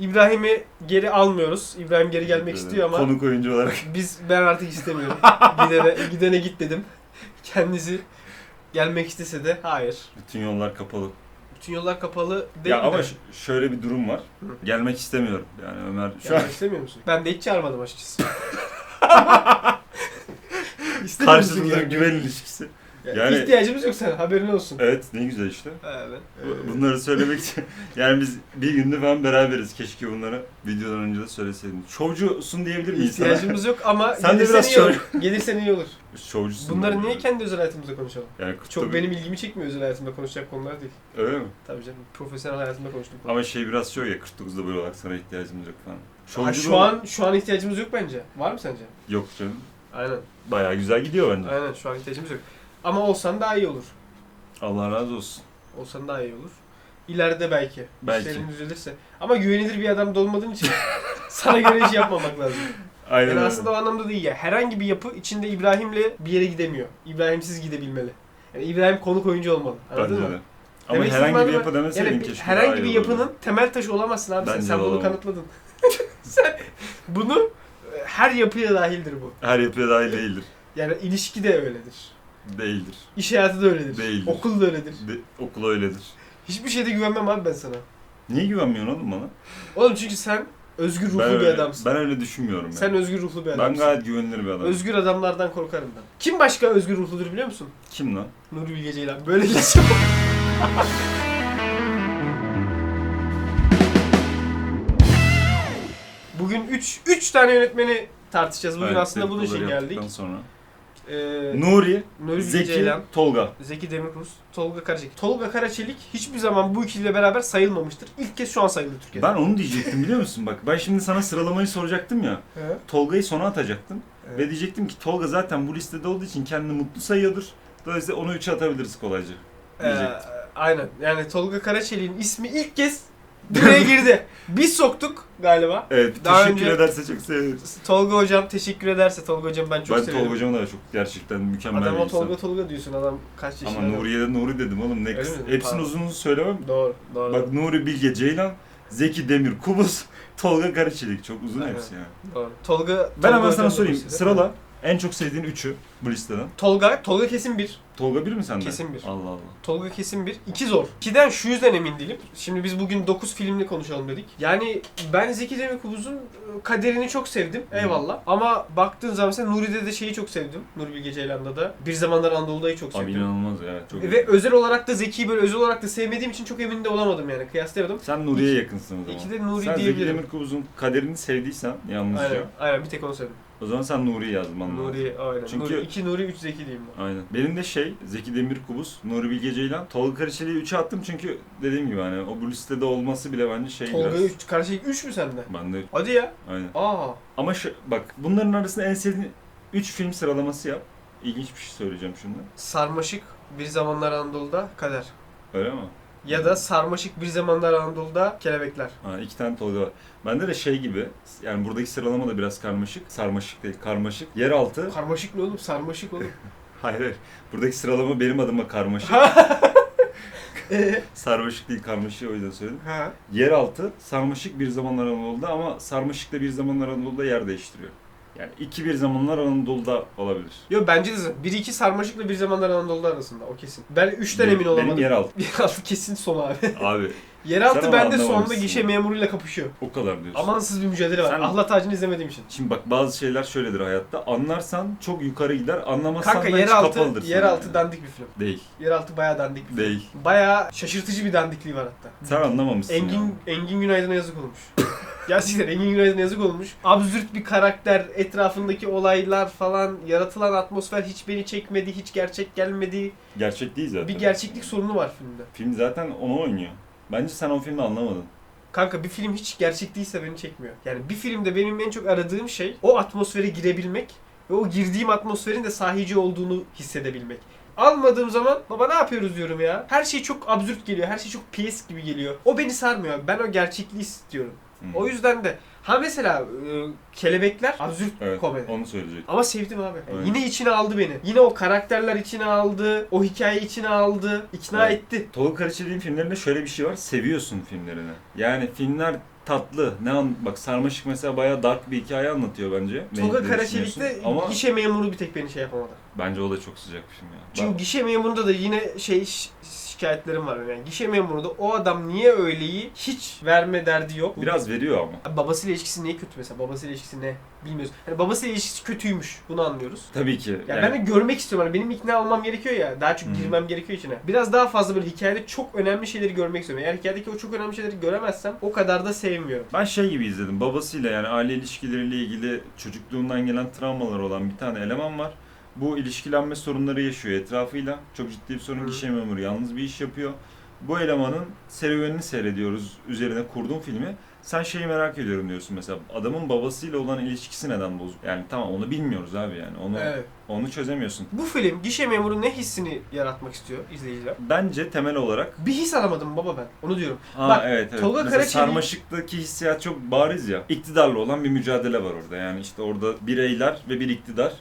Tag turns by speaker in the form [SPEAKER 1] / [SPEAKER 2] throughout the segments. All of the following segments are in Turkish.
[SPEAKER 1] İbrahim'i geri almıyoruz. İbrahim geri gelmek istiyor ama
[SPEAKER 2] Konuk oyuncu olarak.
[SPEAKER 1] biz ben artık istemiyorum. gidene, gidene git dedim. Kendisi gelmek istese de hayır.
[SPEAKER 2] Bütün yollar kapalı.
[SPEAKER 1] Bütün yollar kapalı değil
[SPEAKER 2] ya ama
[SPEAKER 1] de.
[SPEAKER 2] ş- şöyle bir durum var.
[SPEAKER 1] Hı.
[SPEAKER 2] Gelmek istemiyorum. Yani Ömer şu an
[SPEAKER 1] Gelmek istemiyor musun? Ben de hiç çağırmadım açıkçası. İstemiyor musun
[SPEAKER 2] karşılıklı güven ilişkisi.
[SPEAKER 1] Ya,
[SPEAKER 2] Yani-
[SPEAKER 1] İhtiyacımız yok sana haberin olsun.
[SPEAKER 2] Evet ne güzel işte.
[SPEAKER 1] Evet.
[SPEAKER 2] Bu- Bunları söylemek için yani biz bir günde falan beraberiz. Keşke bunları videodan önce de söyleseydin. Şovcusun diyebilir miyiz?
[SPEAKER 1] İhtiyacımız yok ama
[SPEAKER 2] Sen de biraz
[SPEAKER 1] iyi olur. Gelirsen iyi olur.
[SPEAKER 2] Şovcusun.
[SPEAKER 1] Bunları niye kendi özel hayatımızda konuşalım?
[SPEAKER 2] Yani
[SPEAKER 1] Çok
[SPEAKER 2] tabii-
[SPEAKER 1] benim ilgimi çekmiyor özel hayatımda konuşacak konular değil.
[SPEAKER 2] Öyle mi?
[SPEAKER 1] Tabii canım. Profesyonel hayatımda konuştum.
[SPEAKER 2] Ama şey biraz şov ya 49'da böyle olarak sana ihtiyacımız yok falan.
[SPEAKER 1] Ha,
[SPEAKER 2] Şovcu
[SPEAKER 1] şu an şu an ihtiyacımız yok bence. Var mı sence?
[SPEAKER 2] Yok canım.
[SPEAKER 1] Aynen.
[SPEAKER 2] Bayağı güzel gidiyor bence.
[SPEAKER 1] Aynen şu an ihtiyacımız yok. Ama olsan daha iyi olur.
[SPEAKER 2] Allah razı olsun.
[SPEAKER 1] Olsan daha iyi olur. İleride belki.
[SPEAKER 2] Belki.
[SPEAKER 1] İşlerin düzelirse. Ama güvenilir bir adam da olmadığın için sana göre iş yapmamak lazım.
[SPEAKER 2] Aynen
[SPEAKER 1] Yani
[SPEAKER 2] öyle.
[SPEAKER 1] aslında o anlamda değil ya. Herhangi bir yapı içinde İbrahim'le bir yere gidemiyor. İbrahimsiz gidebilmeli. Yani İbrahim konuk oyuncu olmalı. Anladın
[SPEAKER 2] Bence
[SPEAKER 1] mı?
[SPEAKER 2] de. Ama
[SPEAKER 1] Demek
[SPEAKER 2] herhangi bir yapı demeseydin
[SPEAKER 1] Yani
[SPEAKER 2] keşke
[SPEAKER 1] herhangi bir
[SPEAKER 2] olurdu.
[SPEAKER 1] yapının temel taşı olamazsın abi sen.
[SPEAKER 2] Bence
[SPEAKER 1] Sen
[SPEAKER 2] de
[SPEAKER 1] bunu kanıtladın. sen bunu her yapıya dahildir bu.
[SPEAKER 2] Her yapıya dahil değildir.
[SPEAKER 1] Yani ilişki de öyledir.
[SPEAKER 2] Değildir.
[SPEAKER 1] İş hayatı da öyledir.
[SPEAKER 2] Değildir.
[SPEAKER 1] Okul da öyledir.
[SPEAKER 2] De, okula öyledir.
[SPEAKER 1] Hiçbir şeyde güvenmem abi ben sana.
[SPEAKER 2] Niye güvenmiyorsun oğlum bana?
[SPEAKER 1] Oğlum çünkü sen özgür ruhlu
[SPEAKER 2] ben
[SPEAKER 1] bir
[SPEAKER 2] öyle,
[SPEAKER 1] adamsın.
[SPEAKER 2] Ben öyle düşünmüyorum.
[SPEAKER 1] Sen
[SPEAKER 2] yani.
[SPEAKER 1] özgür ruhlu bir
[SPEAKER 2] ben
[SPEAKER 1] adamsın.
[SPEAKER 2] gayet güvenilir bir adamım.
[SPEAKER 1] Özgür adamlardan korkarım ben. Kim başka özgür ruhludur biliyor musun?
[SPEAKER 2] Kim lan?
[SPEAKER 1] Nuri Bilge Ceylan. Böyle geçiyor. Bugün 3 3 tane yönetmeni tartışacağız. Bugün
[SPEAKER 2] Evet,
[SPEAKER 1] aslında bunun için geldik.
[SPEAKER 2] Sonra.
[SPEAKER 1] Ee,
[SPEAKER 2] Nuri,
[SPEAKER 1] Nuri
[SPEAKER 2] Zeki,
[SPEAKER 1] Ceylan,
[SPEAKER 2] Tolga.
[SPEAKER 1] Zeki Demirkubuz, Tolga Karaçelik. Tolga Karaçelik hiçbir zaman bu ikiliyle beraber sayılmamıştır. İlk kez şu an sayıldı Türkiye'de.
[SPEAKER 2] Ben onu diyecektim biliyor musun? Bak ben şimdi sana sıralamayı soracaktım ya.
[SPEAKER 1] He?
[SPEAKER 2] Tolga'yı sona atacaktım.
[SPEAKER 1] Evet.
[SPEAKER 2] Ve diyecektim ki Tolga zaten bu listede olduğu için kendini mutlu sayıyordur. Dolayısıyla onu 3'e atabiliriz kolayca.
[SPEAKER 1] Ee,
[SPEAKER 2] Diyecektim.
[SPEAKER 1] aynen. Yani Tolga Karaçelik'in ismi ilk kez buraya girdi. Biz soktuk galiba.
[SPEAKER 2] Evet,
[SPEAKER 1] Daha
[SPEAKER 2] teşekkür
[SPEAKER 1] önce-
[SPEAKER 2] ederse çok seviniriz.
[SPEAKER 1] Tolga hocam teşekkür ederse Tolga hocam ben çok
[SPEAKER 2] ben
[SPEAKER 1] severim.
[SPEAKER 2] Tolga Hocam'a da çok gerçekten mükemmel bir
[SPEAKER 1] Adama
[SPEAKER 2] insan.
[SPEAKER 1] Tolga Tolga diyorsun adam kaç yaşında.
[SPEAKER 2] Ama Nuri'ye de Nuri dedim oğlum. Ne
[SPEAKER 1] Öyle
[SPEAKER 2] kıs-
[SPEAKER 1] mi?
[SPEAKER 2] Hepsini
[SPEAKER 1] Pardon.
[SPEAKER 2] uzun uzun söylemem.
[SPEAKER 1] Doğru doğru.
[SPEAKER 2] Bak Nuri Bilge Ceylan, Zeki Demir Kubus, Tolga Karaçelik. Çok uzun
[SPEAKER 1] Aynen.
[SPEAKER 2] hepsi yani.
[SPEAKER 1] doğru. Tolga
[SPEAKER 2] Ben
[SPEAKER 1] Tolga
[SPEAKER 2] hemen
[SPEAKER 1] hocam
[SPEAKER 2] sana
[SPEAKER 1] da
[SPEAKER 2] sorayım.
[SPEAKER 1] bu sene-
[SPEAKER 2] Sırala. En çok sevdiğin üçü bu listeden.
[SPEAKER 1] Tolga Tolga kesin bir.
[SPEAKER 2] Tolga bir mi sende?
[SPEAKER 1] Kesin bir.
[SPEAKER 2] Allah Allah.
[SPEAKER 1] Tolga kesin bir. İki zor. İkiden şu yüzden emin değilim. Şimdi biz bugün 9 filmli konuşalım dedik. Yani ben Zeki Demirkubuz'un e, kaderini çok sevdim. Eyvallah. Ama baktığın zaman sen Nuri'de de şeyi çok sevdim. Nuri Bilge Ceylan'da da. Bir zamanlar Anadolu'dayı çok
[SPEAKER 2] Abi
[SPEAKER 1] sevdim.
[SPEAKER 2] inanılmaz ya. Çok
[SPEAKER 1] Ve özel olarak da Zeki'yi böyle özel olarak da sevmediğim için çok emin de olamadım yani. Kıyaslayamadım.
[SPEAKER 2] Sen Nuri'ye yakınsın o zaman.
[SPEAKER 1] iki de Nuri
[SPEAKER 2] sen Zeki
[SPEAKER 1] diyebilirim.
[SPEAKER 2] Demirkubuz'un kaderini sevdiysen yalnızca
[SPEAKER 1] Aynen. Aynen bir tek onu sevdim.
[SPEAKER 2] O zaman sen Nuri'yi yazman lazım.
[SPEAKER 1] Nuri aynen.
[SPEAKER 2] Çünkü-
[SPEAKER 1] Nuri, iki Nuri, üç Zeki diyeyim ben.
[SPEAKER 2] Aynen. Benim de şey Zeki Demirkubuz, Nuri Bilge Ceylan, Tolga Karaçelik'i 3'e attım çünkü dediğim gibi hani o bu listede olması bile bence şey
[SPEAKER 1] Tolga
[SPEAKER 2] biraz.
[SPEAKER 1] 3, Karaçelik 3 mü sende?
[SPEAKER 2] Ben de
[SPEAKER 1] Hadi ya.
[SPEAKER 2] aynen.
[SPEAKER 1] Aa.
[SPEAKER 2] Ama şu, bak bunların arasında en sevdiğin 3 film sıralaması yap. İlginç bir şey söyleyeceğim şimdi.
[SPEAKER 1] Sarmaşık Bir Zamanlar Anadolu'da Kader.
[SPEAKER 2] Öyle mi?
[SPEAKER 1] Ya da Sarmaşık Bir Zamanlar Anadolu'da Kelebekler.
[SPEAKER 2] Ha, iki tane Tolga var. Bende de şey gibi, yani buradaki sıralama da biraz karmaşık. Sarmaşık değil, karmaşık. Yeraltı.
[SPEAKER 1] Karmaşık ne oğlum? Sarmaşık oğlum.
[SPEAKER 2] Hayır hayır. Buradaki sıralama benim adıma karmaşık.
[SPEAKER 1] Eee?
[SPEAKER 2] sarmaşık değil, karmaşık o yüzden söyledim.
[SPEAKER 1] ha.
[SPEAKER 2] Yeraltı, sarmaşık bir zamanlar Anadolu'da ama sarmaşık da bir zamanlar Anadolu'da yer değiştiriyor. Yani iki bir zamanlar Anadolu'da olabilir.
[SPEAKER 1] Yo bence de zaten. 1-2 Sarmaşık'la Bir Zamanlar Anadolu'da arasında o kesin. Ben 3'ten
[SPEAKER 2] Benim-
[SPEAKER 1] emin olamadım.
[SPEAKER 2] Benim yeraltı.
[SPEAKER 1] Yeraltı kesin son abi.
[SPEAKER 2] Abi
[SPEAKER 1] Yeraltı
[SPEAKER 2] Sen ama
[SPEAKER 1] bende sonunda gişe memuruyla kapışıyor.
[SPEAKER 2] o kadar diyorsun.
[SPEAKER 1] Amansız bir mücadele var.
[SPEAKER 2] Sen-
[SPEAKER 1] Ahlat Tacı'nı izlemediğim için.
[SPEAKER 2] Şimdi bak bazı şeyler şöyledir hayatta. Anlarsan çok yukarı gider, anlamazsan
[SPEAKER 1] Kanka
[SPEAKER 2] da hiç
[SPEAKER 1] yeraltı,
[SPEAKER 2] kapalıdır sana
[SPEAKER 1] yeraltı
[SPEAKER 2] yani.
[SPEAKER 1] dandik bir film.
[SPEAKER 2] Değil.
[SPEAKER 1] Yeraltı bayağı dandik bir film.
[SPEAKER 2] Değil.
[SPEAKER 1] Bayağı şaşırtıcı bir dandikliği var hatta.
[SPEAKER 2] Sen anlamamışsın.
[SPEAKER 1] Engin Engin Günaydın'a yazık olmuş. Gerçekten Engin Günaydın'a yazık olmuş. Absürt bir karakter, etrafındaki olaylar falan, yaratılan atmosfer hiç beni çekmedi, hiç gerçek gelmedi.
[SPEAKER 2] Gerçek değil zaten.
[SPEAKER 1] Bir gerçeklik sorunu var filmde.
[SPEAKER 2] Film zaten onu oynuyor. Bence sen o filmi anlamadın.
[SPEAKER 1] Kanka bir film hiç gerçek değilse beni çekmiyor. Yani bir filmde benim en çok aradığım şey o atmosfere girebilmek ve o girdiğim atmosferin de sahici olduğunu hissedebilmek. Almadığım zaman baba ne yapıyoruz diyorum ya. Her şey çok absürt geliyor. Her şey çok piyes gibi geliyor. O beni sarmıyor. Ben o gerçekliği istiyorum.
[SPEAKER 2] Hı.
[SPEAKER 1] O yüzden de ha mesela e, kelebekler absürt
[SPEAKER 2] Evet,
[SPEAKER 1] komedi.
[SPEAKER 2] onu söyleyecek.
[SPEAKER 1] Ama sevdim abi.
[SPEAKER 2] Aynen.
[SPEAKER 1] Yine içine aldı beni. Yine o karakterler içine aldı. O hikaye içine aldı. ikna
[SPEAKER 2] Evet.
[SPEAKER 1] etti.
[SPEAKER 2] Tolga Karaçelik'in filmlerinde şöyle bir şey var. Seviyorsun filmlerini. Yani filmler tatlı. Ne an bak Sarmaşık mesela bayağı dark bir hikaye anlatıyor bence.
[SPEAKER 1] Tolga
[SPEAKER 2] ne
[SPEAKER 1] Karaçelik'te
[SPEAKER 2] düşünüyorsun? ama
[SPEAKER 1] gişe memuru bir tek beni şey yapamadı.
[SPEAKER 2] bence o da çok sıcak bir film ya.
[SPEAKER 1] Çünkü
[SPEAKER 2] Ben-
[SPEAKER 1] gişe memurunda da yine şey ş- şikayetlerim var yani. Gişe memurunda o adam niye öyleyi hiç verme derdi yok.
[SPEAKER 2] biraz veriyor ama.
[SPEAKER 1] Babasıyla ilişkisi niye kötü mesela? Babasıyla ilişkisi ne? Bilmiyoruz. Hani babasıyla ilişkisi kötüymüş. Bunu anlıyoruz.
[SPEAKER 2] Tabii ki.
[SPEAKER 1] Yani, ben de görmek istiyorum. Hani benim ikna olmam gerekiyor ya. Daha çok
[SPEAKER 2] Hı.
[SPEAKER 1] girmem gerekiyor içine. Biraz daha fazla böyle hikayede çok önemli şeyleri görmek istiyorum. Eğer hikayedeki o çok önemli şeyleri göremezsem o kadar da sevmiyorum.
[SPEAKER 2] Ben şey gibi izledim. Babasıyla yani aile ilişkileriyle ilgili çocukluğundan gelen travmalar olan bir tane eleman var. Bu ilişkilenme sorunları yaşıyor etrafıyla. Çok ciddi bir sorun. Gişe memuru yalnız bir iş yapıyor. Bu elemanın serüvenini seyrediyoruz üzerine kurduğum filmi. Sen şeyi merak ediyorum diyorsun mesela adamın babasıyla olan ilişkisi neden bozuk? Yani tamam onu bilmiyoruz abi yani onu
[SPEAKER 1] Evet.
[SPEAKER 2] onu çözemiyorsun.
[SPEAKER 1] Bu film gişe memuru ne hissini yaratmak istiyor izleyiciler?
[SPEAKER 2] Bence temel olarak
[SPEAKER 1] Bir his alamadım baba ben. Onu diyorum.
[SPEAKER 2] Aa,
[SPEAKER 1] Bak,
[SPEAKER 2] evet, evet.
[SPEAKER 1] Tolga
[SPEAKER 2] Mesela
[SPEAKER 1] Karaçelik-
[SPEAKER 2] Sarmaşık'taki hissiyat çok bariz ya. İktidarla olan bir mücadele var orada. Yani işte orada bireyler ve bir iktidar.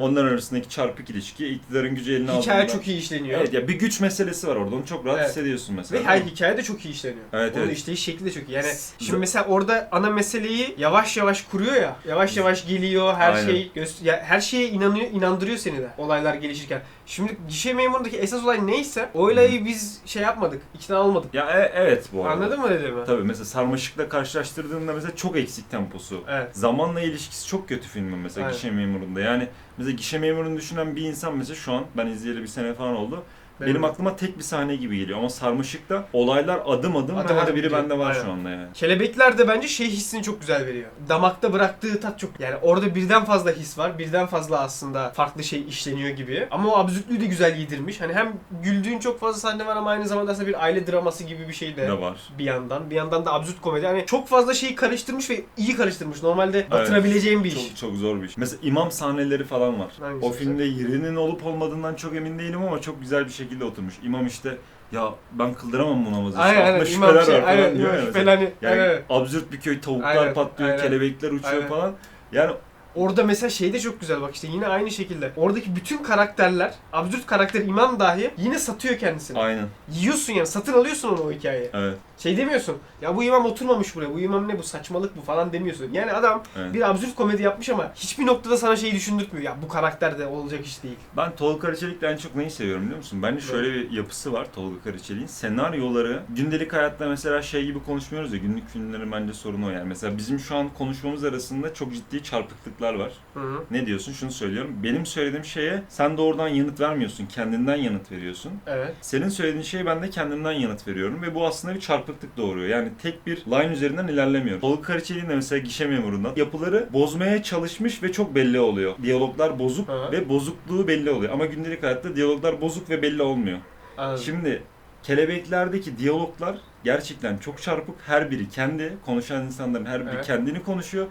[SPEAKER 2] Onların arasındaki çarpık ilişki, iktidarın gücü eline
[SPEAKER 1] Hikaye
[SPEAKER 2] aldığında-
[SPEAKER 1] çok iyi işleniyor.
[SPEAKER 2] Evet ya bir güç meselesi var orada. Onu çok rahat
[SPEAKER 1] Evet.
[SPEAKER 2] hissediyorsun mesela.
[SPEAKER 1] Ve hayır hikaye de çok iyi işleniyor.
[SPEAKER 2] Evet,
[SPEAKER 1] Onun
[SPEAKER 2] evet.
[SPEAKER 1] işleyiş şekli de çok iyi. Yani şimdi mesela orada ana meseleyi yavaş yavaş kuruyor ya. Yavaş yavaş geliyor her
[SPEAKER 2] Aynen.
[SPEAKER 1] şey göz ya her şeye inanıyor inandırıyor seni de olaylar gelişirken. Şimdi gişe memurundaki esas olay neyse o olayı biz şey yapmadık. ikna olmadık.
[SPEAKER 2] Ya e- evet bu arada.
[SPEAKER 1] Anladın mı dediğimi?
[SPEAKER 2] Tabii mesela Sarmaşık'la karşılaştırdığında mesela çok eksik temposu.
[SPEAKER 1] Evet.
[SPEAKER 2] Zamanla ilişkisi çok kötü filmin mesela
[SPEAKER 1] Aynen.
[SPEAKER 2] gişe memurunda. Yani mesela gişe memurunu düşünen bir insan mesela şu an ben izleyeli bir sene falan oldu. Benim,
[SPEAKER 1] Benim-
[SPEAKER 2] aklıma tek bir sahne gibi geliyor ama Sarmaşık'ta olaylar adım adım,
[SPEAKER 1] Adım
[SPEAKER 2] ve her biri bende var
[SPEAKER 1] Aynen.
[SPEAKER 2] şu anda yani.
[SPEAKER 1] Kelebekler de bence şey hissini çok güzel veriyor. Damakta bıraktığı tat çok yani orada birden fazla his var. Birden fazla aslında farklı şey işleniyor gibi. Ama o absürtlüğü de güzel yedirmiş. Hani hem güldüğün çok fazla sahne var ama aynı zamanda aslında bir aile draması gibi bir şey de
[SPEAKER 2] Ne var?
[SPEAKER 1] bir yandan. Bir yandan da absürt komedi. Hani çok fazla şeyi karıştırmış ve iyi karıştırmış. Normalde batırabileceğim bir iş.
[SPEAKER 2] Çok çok zor bir iş. Mesela imam sahneleri falan var.
[SPEAKER 1] Hangisi
[SPEAKER 2] o filmde yerinin olup olmadığından çok emin değilim ama çok güzel bir şekilde oturmuş. İmam işte ya ben kıldıramam bu namazı.
[SPEAKER 1] Aynen aynen.
[SPEAKER 2] aklımda
[SPEAKER 1] İmam
[SPEAKER 2] şüpheler
[SPEAKER 1] şey,
[SPEAKER 2] var falan
[SPEAKER 1] aynen,
[SPEAKER 2] diyor
[SPEAKER 1] imam
[SPEAKER 2] ya mesela.
[SPEAKER 1] şüpheli hani.
[SPEAKER 2] Yani
[SPEAKER 1] evet.
[SPEAKER 2] absürt bir köy, tavuklar
[SPEAKER 1] Aynen,
[SPEAKER 2] patlıyor,
[SPEAKER 1] aynen.
[SPEAKER 2] kelebekler uçuyor
[SPEAKER 1] Aynen.
[SPEAKER 2] falan. Yani
[SPEAKER 1] Orada mesela şey de çok güzel bak işte yine aynı şekilde. Oradaki bütün karakterler, absürt karakter imam dahi yine satıyor kendisini.
[SPEAKER 2] aynen.
[SPEAKER 1] Yiyorsun yani satın alıyorsun onu o hikayeyi.
[SPEAKER 2] Evet.
[SPEAKER 1] Şey demiyorsun. Ya bu imam oturmamış buraya. Bu imam ne bu saçmalık bu falan demiyorsun. Yani adam
[SPEAKER 2] evet.
[SPEAKER 1] bir absürt komedi yapmış ama hiçbir noktada sana şeyi düşündürtmüyor. Ya bu karakter de olacak iş değil.
[SPEAKER 2] Ben Tolga Karaçelik'te en çok neyi seviyorum biliyor musun? Bence şöyle bir yapısı var Tolga Karaçelik'in. Senaryoları gündelik hayatta mesela şey gibi konuşmuyoruz ya günlük filmlerin bence sorunu o yani. Mesela bizim şu an konuşmamız arasında çok ciddi çarpıklıklar var.
[SPEAKER 1] Hı hı.
[SPEAKER 2] Ne diyorsun? Şunu söylüyorum. Benim söylediğim şeye sen doğrudan yanıt vermiyorsun. Kendinden yanıt veriyorsun.
[SPEAKER 1] Evet.
[SPEAKER 2] Senin söylediğin şeye ben de kendimden yanıt veriyorum ve bu aslında bir çarpıklık doğuruyor. Yani tek bir line üzerinden ilerlemiyor. Tolga Karaçelik'in de mesela gişe memurundan yapıları bozmaya çalışmış ve çok belli oluyor. Diyaloglar bozuk
[SPEAKER 1] Hı.
[SPEAKER 2] ve bozukluğu belli oluyor. Ama gündelik hayatta diyaloglar bozuk ve belli olmuyor.
[SPEAKER 1] Anladım.
[SPEAKER 2] Şimdi kelebeklerdeki diyaloglar gerçekten çok çarpık. Her biri kendi, konuşan insanların her biri
[SPEAKER 1] Evet.
[SPEAKER 2] kendini konuşuyor.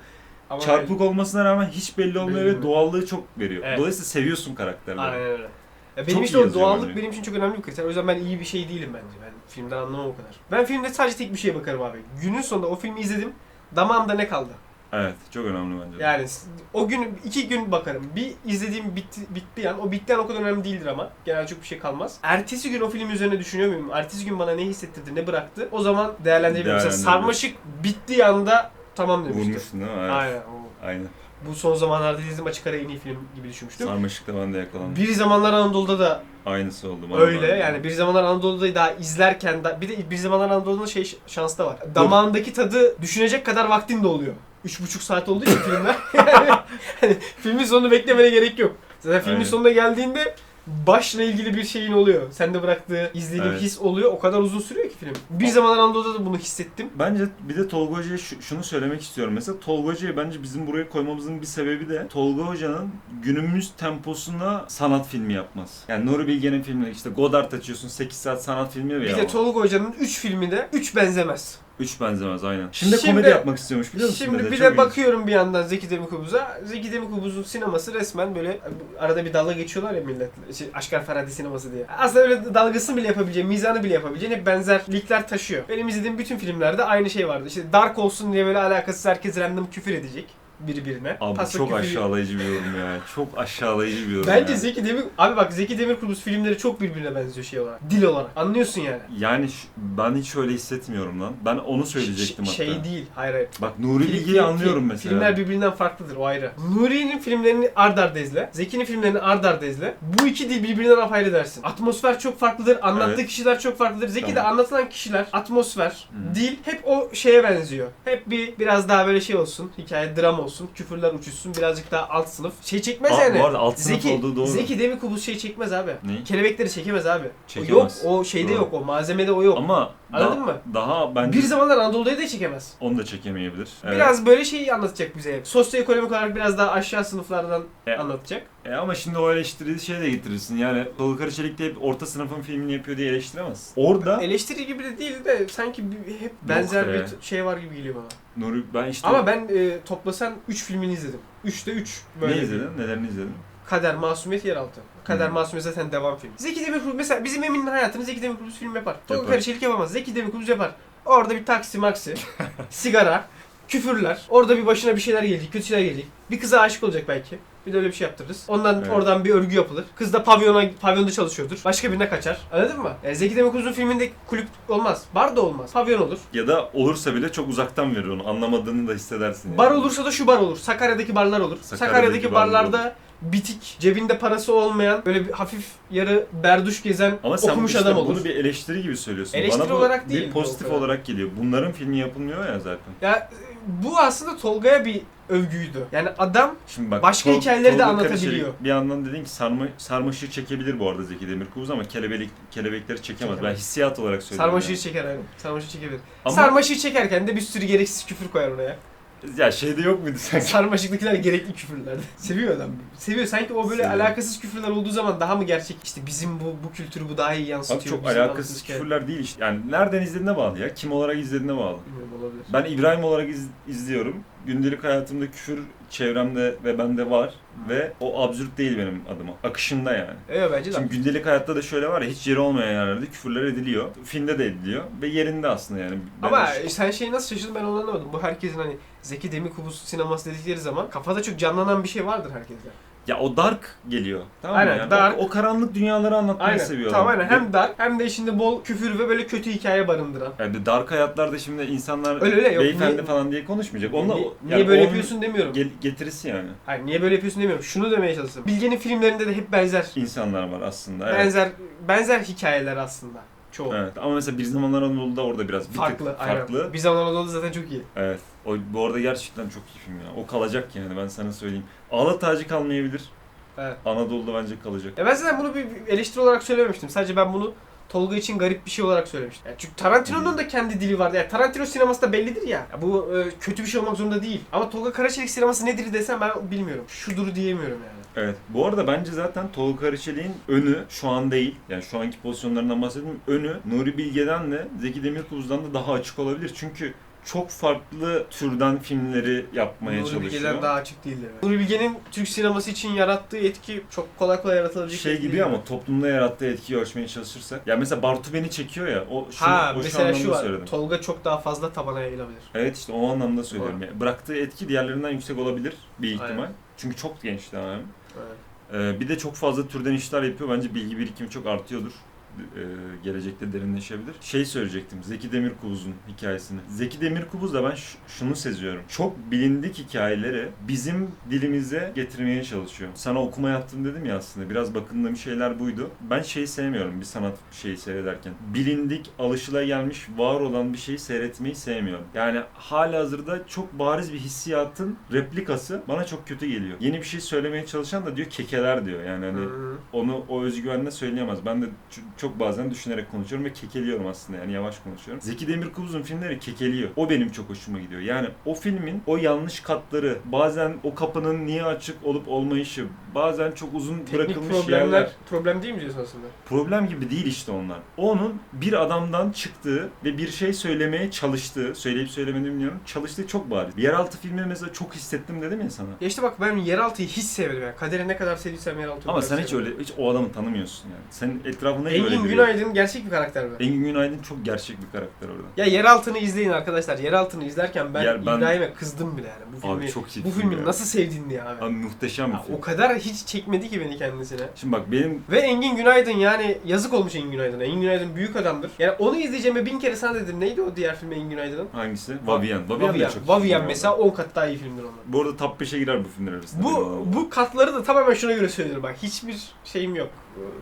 [SPEAKER 1] Ama
[SPEAKER 2] Çarpık olmasına rağmen hiç belli olmuyor
[SPEAKER 1] Belli
[SPEAKER 2] ve
[SPEAKER 1] mi?
[SPEAKER 2] doğallığı çok veriyor.
[SPEAKER 1] Evet.
[SPEAKER 2] Dolayısıyla seviyorsun karakterleri.
[SPEAKER 1] Aynen öyle. Ya
[SPEAKER 2] Çok
[SPEAKER 1] benim
[SPEAKER 2] iyi
[SPEAKER 1] işte o
[SPEAKER 2] yazıyor
[SPEAKER 1] doğallık
[SPEAKER 2] bence.
[SPEAKER 1] benim için çok önemli bir kriter. O yüzden ben iyi bir şey değilim bence. Ben filmden anlamam o kadar. Ben filmde sadece tek bir şeye bakarım abi. Günün sonunda o filmi izledim. Damağımda ne kaldı?
[SPEAKER 2] Evet, çok önemli bence. de.
[SPEAKER 1] Yani s- o gün iki gün bakarım. Bir izlediğim bitti, bitti an. O bitti an o kadar önemli değildir ama. Genelde çok bir şey kalmaz. Ertesi gün o film üzerine düşünüyor muyum? Ertesi gün bana ne hissettirdi, ne bıraktı? O zaman değerlendirebilirim. Mesela. Sarmaşık bittiği anda tamam demiştim.
[SPEAKER 2] Vurmuşsun değil mi? Evet.
[SPEAKER 1] Aynen. o-
[SPEAKER 2] Aynen.
[SPEAKER 1] Bu son zamanlarda izlediğim açık ara en iyi film gibi düşünmüştüm.
[SPEAKER 2] Sarmaşık'ta ben de yakalandım.
[SPEAKER 1] Bir zamanlar Anadolu'da da
[SPEAKER 2] Aynısı oldu. bana
[SPEAKER 1] öyle
[SPEAKER 2] da.
[SPEAKER 1] yani bir zamanlar Anadolu'da daha izlerken da bir de bir zamanlar Anadolu'nun şey şansı da var. Damağındaki tadı düşünecek kadar vaktin de oluyor. Üç buçuk saat olduğu için filmler. Yani hani filmin sonunu beklemene gerek yok. Zaten filmin
[SPEAKER 2] Aynen.
[SPEAKER 1] sonuna geldiğinde başla ilgili bir şeyin oluyor. Sende bıraktığı izlediğin
[SPEAKER 2] Evet.
[SPEAKER 1] his oluyor. O kadar uzun sürüyor ki film. Bir zamanlar Anadolu'da da bunu hissettim.
[SPEAKER 2] Bence bir de Tolga Hoca'ya şu- şunu söylemek istiyorum. Mesela Tolga Hoca'yı bence bizim buraya koymamızın bir sebebi de Tolga Hoca'nın günümüz temposuna sanat filmi yapmaz. Yani Nuri Bilge'nin filmi işte Godard açıyorsun 8 saat sanat filmi
[SPEAKER 1] Bir
[SPEAKER 2] ya.
[SPEAKER 1] de Tolga Hoca'nın 3 filmi de 3 benzemez.
[SPEAKER 2] Üç benzemez aynen. Şimdi,
[SPEAKER 1] Şimdi-
[SPEAKER 2] komedi yapmak istiyormuş biliyor musun?
[SPEAKER 1] Şimdi bir
[SPEAKER 2] Çok
[SPEAKER 1] de
[SPEAKER 2] ilginç.
[SPEAKER 1] bakıyorum bir yandan Zeki Demirkubuz'a. Zeki Demirkubuz'un sineması resmen böyle arada bir dalga geçiyorlar ya millet. Şey, Aşkar Ferhadi sineması diye. Aslında öyle dalgasını bile yapabileceğin, mizanı bile yapabileceğin hep benzerlikler taşıyor. Benim izlediğim bütün filmlerde aynı şey vardı. İşte Dark olsun diye böyle alakasız herkes random küfür edecek. Birbirine.
[SPEAKER 2] Abi
[SPEAKER 1] Pasla
[SPEAKER 2] çok
[SPEAKER 1] küfür-
[SPEAKER 2] aşağılayıcı bir yorum ya. Çok aşağılayıcı bir yorum
[SPEAKER 1] Bence
[SPEAKER 2] ya.
[SPEAKER 1] Zeki Demir... Abi bak Zeki Demirkubuz filmleri çok birbirine benziyor şey olarak. Dil olarak. Anlıyorsun yani.
[SPEAKER 2] Yani ben hiç öyle hissetmiyorum lan. Ben onu söyleyecektim
[SPEAKER 1] Ş-
[SPEAKER 2] hatta.
[SPEAKER 1] Şey değil. Hayır hayır.
[SPEAKER 2] Bak Nuri
[SPEAKER 1] Film-
[SPEAKER 2] Bilge'yi anlıyorum mesela.
[SPEAKER 1] Filmler birbirinden farklıdır o ayrı. Nuri'nin filmlerini ard arda izle. Zeki'nin filmlerini ard arda izle. Bu iki dil birbirinden apayrı dersin. Atmosfer çok farklıdır. Anlattığı
[SPEAKER 2] Evet.
[SPEAKER 1] kişiler çok farklıdır. Zeki'de
[SPEAKER 2] Tamam.
[SPEAKER 1] anlatılan kişiler, atmosfer,
[SPEAKER 2] Hı.
[SPEAKER 1] dil hep o şeye benziyor. Hep bir biraz daha böyle şey olsun. Hikaye dram olsun. Küfürler uçuşsun. Birazcık daha alt sınıf. Şey çekmez
[SPEAKER 2] Aa,
[SPEAKER 1] yani.
[SPEAKER 2] Bu arada alt sınıf
[SPEAKER 1] Zeki,
[SPEAKER 2] olduğu doğru.
[SPEAKER 1] Zeki Demirkubuz şey çekmez abi.
[SPEAKER 2] Ne?
[SPEAKER 1] Kelebekleri çekemez abi. O yok.
[SPEAKER 2] Çekemez.
[SPEAKER 1] O şeyde
[SPEAKER 2] Doğru.
[SPEAKER 1] yok. O malzemede o yok.
[SPEAKER 2] Ama
[SPEAKER 1] Anladın mı?
[SPEAKER 2] daha bence
[SPEAKER 1] Bir zamanlar Anadolu'da da çekemez.
[SPEAKER 2] onu da çekemeyebilir. Evet.
[SPEAKER 1] Biraz böyle şeyi anlatacak bize. Sosyoekonomik olarak biraz daha aşağı sınıflardan
[SPEAKER 2] E-
[SPEAKER 1] anlatacak.
[SPEAKER 2] E ama şimdi o eleştiriyi şey de getirirsin. Yani Tolga Karaçelik de hep orta sınıfın filmini yapıyor diye eleştiremez. Orada
[SPEAKER 1] Eleştiri gibi de değil de sanki hep benzer
[SPEAKER 2] be.
[SPEAKER 1] bir şey var gibi geliyor bana.
[SPEAKER 2] Nuri ben işte
[SPEAKER 1] Ama ben e, toplasan 3 filmini izledim. 3'te 3 böyle.
[SPEAKER 2] ne izledin? Nelerini izledin?
[SPEAKER 1] Kader, Masumiyet, Yeraltı. Kader,
[SPEAKER 2] Hı.
[SPEAKER 1] Masumiyet zaten devam film. Zeki Demirkubuz mesela bizim Emin'in hayatını Zeki Demirkubuz film yapar. Tolga
[SPEAKER 2] Yapar.
[SPEAKER 1] Karışelik yapamaz. Zeki Demirkubuz yapar. Orada bir taksi maksi, sigara, küfürler. Orada bir başına bir şeyler gelecek, kötü şeyler gelecek. Bir kıza aşık olacak belki. Bir de öyle bir şey yaptırırız. Ondan
[SPEAKER 2] Evet.
[SPEAKER 1] oradan bir örgü yapılır. Kız da pavyona pavyonda çalışıyordur. Başka birine kaçar. Anladın mı? Yani Zeki Demirkubuz'un filminde kulüp olmaz. Bar da olmaz. Pavyon olur.
[SPEAKER 2] Ya da olursa bile çok uzaktan verir onu. Anlamadığını da hissedersin. yani.
[SPEAKER 1] Bar olursa da şu bar olur. Sakarya'daki barlar olur.
[SPEAKER 2] Sakarya'daki
[SPEAKER 1] Sakarya'daki
[SPEAKER 2] barlar
[SPEAKER 1] barlarda bitik, cebinde parası olmayan, böyle bir hafif yarı berduş gezen
[SPEAKER 2] Ama sen
[SPEAKER 1] okumuş
[SPEAKER 2] işte
[SPEAKER 1] adam olur.
[SPEAKER 2] bunu bir eleştiri gibi söylüyorsun.
[SPEAKER 1] Eleştiri
[SPEAKER 2] Bana bu
[SPEAKER 1] olarak değil
[SPEAKER 2] bir pozitif olarak geliyor. Bunların filmi yapılmıyor ya zaten.
[SPEAKER 1] Ya bu aslında Tolga'ya bir övgüydü. Yani adam
[SPEAKER 2] Şimdi bak
[SPEAKER 1] Başka
[SPEAKER 2] Tol-
[SPEAKER 1] hikayeleri de
[SPEAKER 2] Tolga
[SPEAKER 1] anlatabiliyor.
[SPEAKER 2] Karaçelik Bir yandan dedin ki sarma, sarmaşığı çekebilir bu arada Zeki Demirkubuz ama kelebek, kelebekleri çekemez.
[SPEAKER 1] Çekemez.
[SPEAKER 2] Ben hissiyat olarak söylüyorum.
[SPEAKER 1] sarmaşığı
[SPEAKER 2] yani.
[SPEAKER 1] çeker aynen. Sarmaşığı çekebilir.
[SPEAKER 2] Ama
[SPEAKER 1] Sarmaşığı çekerken de bir sürü gereksiz küfür koyar oraya.
[SPEAKER 2] Ya şeyde yok muydu sanki?
[SPEAKER 1] Sarmaşıktakiler gerekli küfürlerdi. Seviyor adam. Seviyor. Sanki o böyle
[SPEAKER 2] Seviyor.
[SPEAKER 1] alakasız küfürler olduğu zaman daha mı gerçek? İşte bizim bu bu kültürü bu daha iyi
[SPEAKER 2] Abi
[SPEAKER 1] yansıtıyor.
[SPEAKER 2] çok
[SPEAKER 1] bizim
[SPEAKER 2] alakasız
[SPEAKER 1] anlatımız hikaye.
[SPEAKER 2] küfürler değil işte. Yani nereden izlediğine bağlı ya. Kim olarak izlediğine bağlı.
[SPEAKER 1] Bilmiyorum olabilir.
[SPEAKER 2] Ben İbrahim olarak iz- izliyorum. Gündelik hayatımda küfür çevremde ve bende var. Ve o absürt değil benim adıma. Akışında yani.
[SPEAKER 1] Evet bence de.
[SPEAKER 2] Şimdi gündelik hayatta da şöyle var ya hiç yeri olmayan yerlerde küfürler ediliyor. Filmde de ediliyor ve yerinde aslında yani. Ben
[SPEAKER 1] Ama
[SPEAKER 2] de-
[SPEAKER 1] sen şeyi nasıl şaşırdın ben onu anlamadım. Bu herkesin hani Zeki Demirkubuz sineması dedikleri zaman kafada çok canlanan bir şey vardır herkeste.
[SPEAKER 2] Ya o dark geliyor. Tamam mı?
[SPEAKER 1] Aynen,
[SPEAKER 2] Yani
[SPEAKER 1] dark.
[SPEAKER 2] O, o karanlık dünyaları anlatmayı
[SPEAKER 1] Aynen.
[SPEAKER 2] seviyor.
[SPEAKER 1] Tamam aynen. Hem dar hem de içinde bol küfür ve böyle kötü hikaye barındıran.
[SPEAKER 2] Yani dark hayatlarda şimdi insanlar
[SPEAKER 1] Öyle öyle yok.
[SPEAKER 2] beyefendi
[SPEAKER 1] Niye-
[SPEAKER 2] falan diye konuşmayacak. Onunla,
[SPEAKER 1] niye,
[SPEAKER 2] yani
[SPEAKER 1] niye böyle yapıyorsun demiyorum.
[SPEAKER 2] gel- getirisi yani.
[SPEAKER 1] Hayır niye böyle yapıyorsun demiyorum. Şunu demeye çalıştım. Bilge'nin filmlerinde de hep benzer.
[SPEAKER 2] İnsanlar var aslında. Evet.
[SPEAKER 1] Benzer benzer hikayeler aslında. Çoğu.
[SPEAKER 2] Evet. Ama mesela Bir Zamanlar Anadolu'da orada biraz bir tık
[SPEAKER 1] Farklı. aynen.
[SPEAKER 2] farklı.
[SPEAKER 1] Bir zaman Anadolu zaten çok iyi.
[SPEAKER 2] Evet. O, bu arada gerçekten çok iyi film ya. O kalacak yani ben sana söyleyeyim. Ağla tacı kalmayabilir.
[SPEAKER 1] Evet.
[SPEAKER 2] Anadolu'da bence kalacak.
[SPEAKER 1] Ya ben zaten bunu bir bir eleştiri olarak söylememiştim. Sadece ben bunu Tolga için garip bir şey olarak söylemiştim. Yani çünkü Tarantino'nun da kendi dili vardı. Yani Tarantino sineması da bellidir ya. Ya bu e, kötü bir şey olmak zorunda değil. Ama Tolga Karaçelik sineması nedir desem ben bilmiyorum. Şudur diyemiyorum yani.
[SPEAKER 2] Evet. Bu arada bence zaten Tolga Karaçelik'in önü şu an değil. Yani şu anki pozisyonlarından bahsetmiyorum. Önü Nuri Bilge'den de Zeki Demirkubuz'dan da daha açık olabilir. Çünkü çok farklı türden filmleri yapmaya
[SPEAKER 1] Nuri
[SPEAKER 2] çalışıyor.
[SPEAKER 1] Bilge'den daha açık değildir. Evet. Nuri Bilge'nin Türk sineması için yarattığı etki çok kolay kolay yaratılabilecek
[SPEAKER 2] şey gibi
[SPEAKER 1] değil.
[SPEAKER 2] ama toplumda yarattığı etkiyi ölçmeye çalışırsak. Ya mesela Bartu beni çekiyor ya. O şu,
[SPEAKER 1] Ha
[SPEAKER 2] o şu
[SPEAKER 1] mesela
[SPEAKER 2] anlamda
[SPEAKER 1] şu var.
[SPEAKER 2] söyledim.
[SPEAKER 1] Tolga çok daha fazla tabana yayılabilir.
[SPEAKER 2] Evet işte o anlamda söylüyorum. Yani bıraktığı etki diğerlerinden yüksek olabilir bir ihtimal.
[SPEAKER 1] Aynen.
[SPEAKER 2] Çünkü çok genç daha.
[SPEAKER 1] Evet.
[SPEAKER 2] Ee, bir de çok fazla türden işler yapıyor. Bence bilgi birikimi çok artıyordur. Ee, gelecekte derinleşebilir. Şey söyleyecektim. Zeki Demirkubuz'un hikayesini. Zeki Demirkubuz'da ben ş- şunu seziyorum. Çok bilindik hikayeleri bizim dilimize getirmeye çalışıyor. Sana okuma yaptım dedim ya aslında. Biraz bakındığım şeyler buydu. Ben şeyi sevmiyorum bir sanat şeyi seyrederken. Bilindik, alışılagelmiş, var olan bir şeyi seyretmeyi sevmiyorum. Yani hala hazırda çok bariz bir hissiyatın replikası bana çok kötü geliyor. Yeni bir şey söylemeye çalışan da diyor kekeler diyor. Yani hani onu o özgüvenle söyleyemez. Ben de ç- çok bazen düşünerek konuşuyorum ve kekeliyorum aslında yani yavaş konuşuyorum. Zeki Demirkubuz'un filmleri kekeliyor. O benim çok hoşuma gidiyor. Yani o filmin o yanlış katları, bazen o kapının niye açık olup olmayışı, bazen çok uzun
[SPEAKER 1] Teknik
[SPEAKER 2] bırakılmış
[SPEAKER 1] problemler
[SPEAKER 2] yerler.
[SPEAKER 1] problem değil mi diyorsun aslında?
[SPEAKER 2] Problem gibi değil işte onlar. Onun bir adamdan çıktığı ve bir şey söylemeye çalıştığı, söyleyip söylemediğini bilmiyorum, çalıştığı çok bariz. Yeraltı filmi mesela çok hissettim dedim ya sana.
[SPEAKER 1] Ya işte bak ben Yeraltı'yı hiç sevmedim yani. Kaderi ne kadar sevdiysem Yeraltı'yı
[SPEAKER 2] Ama sen hiç öyle hiç o adamı tanımıyorsun yani. Senin etrafında hep
[SPEAKER 1] En
[SPEAKER 2] öyle
[SPEAKER 1] Engin. Günaydın gerçek bir karakter mi?
[SPEAKER 2] Engin Günaydın çok gerçek bir karakter orada.
[SPEAKER 1] Ya Yeraltı'nı izleyin arkadaşlar. Yeraltı'nı izlerken ben,
[SPEAKER 2] Yer- ben-
[SPEAKER 1] İbrahim'e kızdım bile yani. Bu filmi,
[SPEAKER 2] Abi çok iyi
[SPEAKER 1] bu
[SPEAKER 2] film
[SPEAKER 1] filmi
[SPEAKER 2] ya.
[SPEAKER 1] nasıl sevdin diye abi.
[SPEAKER 2] Abi muhteşem bir
[SPEAKER 1] Ya
[SPEAKER 2] film.
[SPEAKER 1] o kadar hiç çekmedi ki beni kendisine.
[SPEAKER 2] Şimdi bak benim
[SPEAKER 1] Ve Engin Günaydın yani yazık olmuş Engin Günaydın'a. Engin Günaydın büyük adamdır. Yani onu izleyeceğime bin kere sana dedim. Neydi o diğer film Engin Günaydın'ın?
[SPEAKER 2] hangisi? Vavien de
[SPEAKER 1] Vavien.
[SPEAKER 2] çok film
[SPEAKER 1] mesela
[SPEAKER 2] abi.
[SPEAKER 1] 10 kat daha iyi filmdir ondan.
[SPEAKER 2] Bu arada top 5'e girer bu filmler arasında.
[SPEAKER 1] Bu bu katları da tamamen şuna göre söylüyorum bak. Hiçbir şeyim yok.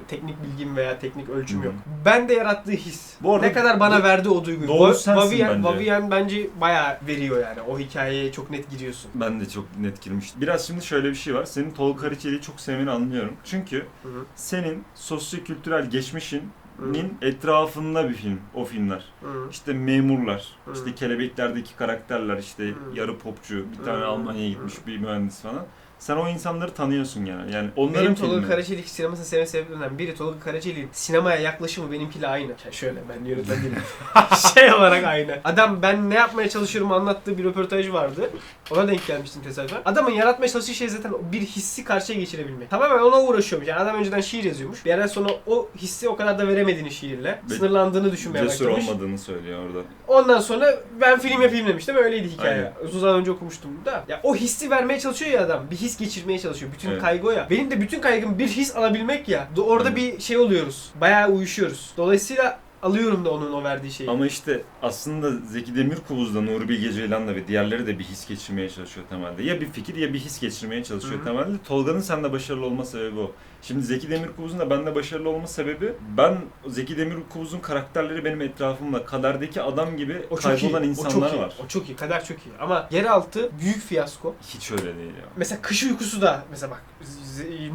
[SPEAKER 1] Teknik bilgim veya teknik ölçüm
[SPEAKER 2] Hı.
[SPEAKER 1] yok. Ben de yarattığı his.
[SPEAKER 2] Bu arada
[SPEAKER 1] ne kadar bana
[SPEAKER 2] bu-
[SPEAKER 1] verdi o duyguyu.
[SPEAKER 2] doğru
[SPEAKER 1] Va-
[SPEAKER 2] sensin
[SPEAKER 1] Vavien,
[SPEAKER 2] bence.
[SPEAKER 1] Vavien bence bayağı veriyor yani. O hikayeye çok net giriyorsun.
[SPEAKER 2] Ben de çok net girmiştim. Biraz şimdi şöyle bir şey var. Senin Tolga Karaçeli'yi çok sevmeni anlıyorum. Çünkü
[SPEAKER 1] Hı hı.
[SPEAKER 2] senin sosyo-kültürel geçmişinin
[SPEAKER 1] Hı.
[SPEAKER 2] etrafında bir film o filmler.
[SPEAKER 1] Hı.
[SPEAKER 2] İşte memurlar,
[SPEAKER 1] Hı.
[SPEAKER 2] işte kelebeklerdeki karakterler, işte
[SPEAKER 1] Hı.
[SPEAKER 2] yarı popçu, bir tane
[SPEAKER 1] Hı.
[SPEAKER 2] Almanya'ya gitmiş bir mühendis falan. Sen o insanları tanıyorsun yani. Yani onların
[SPEAKER 1] Benim Tolga
[SPEAKER 2] filmi.
[SPEAKER 1] Karaçelik sinemasını sevme sebeplerinden biri Tolga Karaçelik'in sinemaya yaklaşımı benimkiyle aynı. Ya Şöyle ben yönetmen değilim. şey olarak aynı. Adam ben ne yapmaya çalışıyorum anlattığı bir röportaj vardı. Ona denk gelmiştim tesadüfen. Adamın yaratmaya çalıştığı şey zaten bir hissi karşıya geçirebilmek. Tamamen ona uğraşıyormuş. Yani adam önceden şiir yazıyormuş. Bir yerden sonra o hissi o kadar da veremediğini şiirle.
[SPEAKER 2] Ve
[SPEAKER 1] Sınırlandığını düşünmeye
[SPEAKER 2] Cesur
[SPEAKER 1] başlamış.
[SPEAKER 2] olmadığını söylüyor orada.
[SPEAKER 1] Ondan sonra ben film yapayım demiştim. Öyleydi hikaye.
[SPEAKER 2] Aynen.
[SPEAKER 1] Uzun zaman önce okumuştum da. Ya o hissi vermeye çalışıyor ya adam. Bir his geçirmeye çalışıyor. Bütün
[SPEAKER 2] Evet.
[SPEAKER 1] kaygı o ya. Benim de bütün kaygım bir his alabilmek ya. Orada
[SPEAKER 2] Aynen.
[SPEAKER 1] bir şey oluyoruz. Bayağı uyuşuyoruz. Dolayısıyla alıyorum da onun o verdiği şeyi.
[SPEAKER 2] Ama işte aslında Zeki Demirkubuz'da, Nuri Bilge Ceylan'la ve diğerleri de bir his geçirmeye çalışıyor temelde. Ya bir fikir ya bir his geçirmeye çalışıyor
[SPEAKER 1] Hı hı.
[SPEAKER 2] temelde. Tolga'nın sende başarılı olma sebebi o. Şimdi Zeki Demirkubuz'un da bende başarılı olma sebebi ben Zeki Demirkubuz'un karakterleri benim etrafımda kaderdeki adam gibi
[SPEAKER 1] o iyi.
[SPEAKER 2] kaybolan
[SPEAKER 1] o
[SPEAKER 2] insanlar
[SPEAKER 1] çok iyi.
[SPEAKER 2] var.
[SPEAKER 1] O çok iyi. Kader çok iyi. Ama yeraltı büyük fiyasko.
[SPEAKER 2] Hiç öyle değil ya.
[SPEAKER 1] Mesela kış uykusu da mesela bak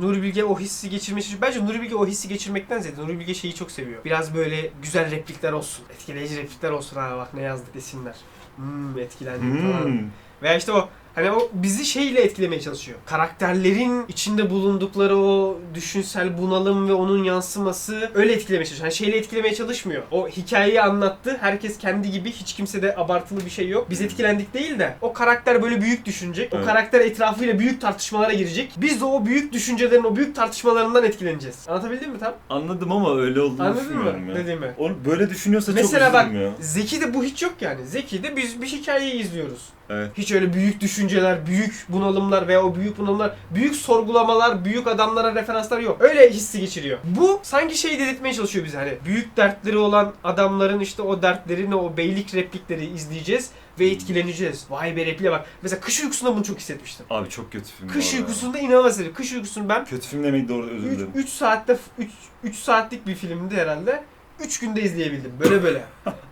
[SPEAKER 1] Nuri Bilge o hissi çalışıyor. Bence Nuri Bilge o hissi geçirmekten ziyade Nuri Bilge şeyi çok seviyor. Biraz böyle güzel replikler olsun. Etkileyici replikler olsun. Ha bak ne yazdık desinler. Hmm etkilendim falan.
[SPEAKER 2] Hmm.
[SPEAKER 1] Veya işte o hani o bizi şeyle etkilemeye çalışıyor. Karakterlerin içinde bulundukları o düşünsel bunalım ve onun yansıması öyle etkilemeye çalışıyor. Hani şeyle etkilemeye çalışmıyor. O hikayeyi anlattı. Herkes kendi gibi. Hiç kimsede abartılı bir şey yok. Biz etkilendik değil de o karakter böyle büyük düşünecek. O
[SPEAKER 2] Evet.
[SPEAKER 1] karakter etrafıyla büyük tartışmalara girecek. Biz de o büyük düşüncelerin, o büyük tartışmalarından etkileneceğiz. Anlatabildim mi tam?
[SPEAKER 2] Anladım ama öyle olduğunu
[SPEAKER 1] Anladın
[SPEAKER 2] düşünmüyorum
[SPEAKER 1] mı?
[SPEAKER 2] ya.
[SPEAKER 1] Dediğimi.
[SPEAKER 2] Onu böyle düşünüyorsa
[SPEAKER 1] Mesela
[SPEAKER 2] çok
[SPEAKER 1] bak
[SPEAKER 2] üzülürüm ya.
[SPEAKER 1] Zeki'de bu hiç yok yani. Zeki'de biz bir hikayeyi izliyoruz.
[SPEAKER 2] Evet.
[SPEAKER 1] Hiç öyle büyük düşünceler, büyük bunalımlar veya o büyük bunalımlar, büyük sorgulamalar, büyük adamlara referanslar yok. Öyle hissi geçiriyor. Bu sanki şey dedirtmeye çalışıyor bize hani büyük dertleri olan adamların işte o dertlerini, o beylik replikleri izleyeceğiz ve etkileneceğiz. Vay be repliğe bak. Mesela Kış Uykusu'nda bunu çok hissetmiştim.
[SPEAKER 2] Abi çok kötü film.
[SPEAKER 1] Kış. Uykusu'nda inanılmaz. Kış Uykusu'nu ben
[SPEAKER 2] Kötü film demek doğru özür
[SPEAKER 1] 3,
[SPEAKER 2] dilerim.
[SPEAKER 1] 3 saatte 3, 3 saatlik bir filmdi herhalde. 3 günde izleyebildim. Böyle böyle.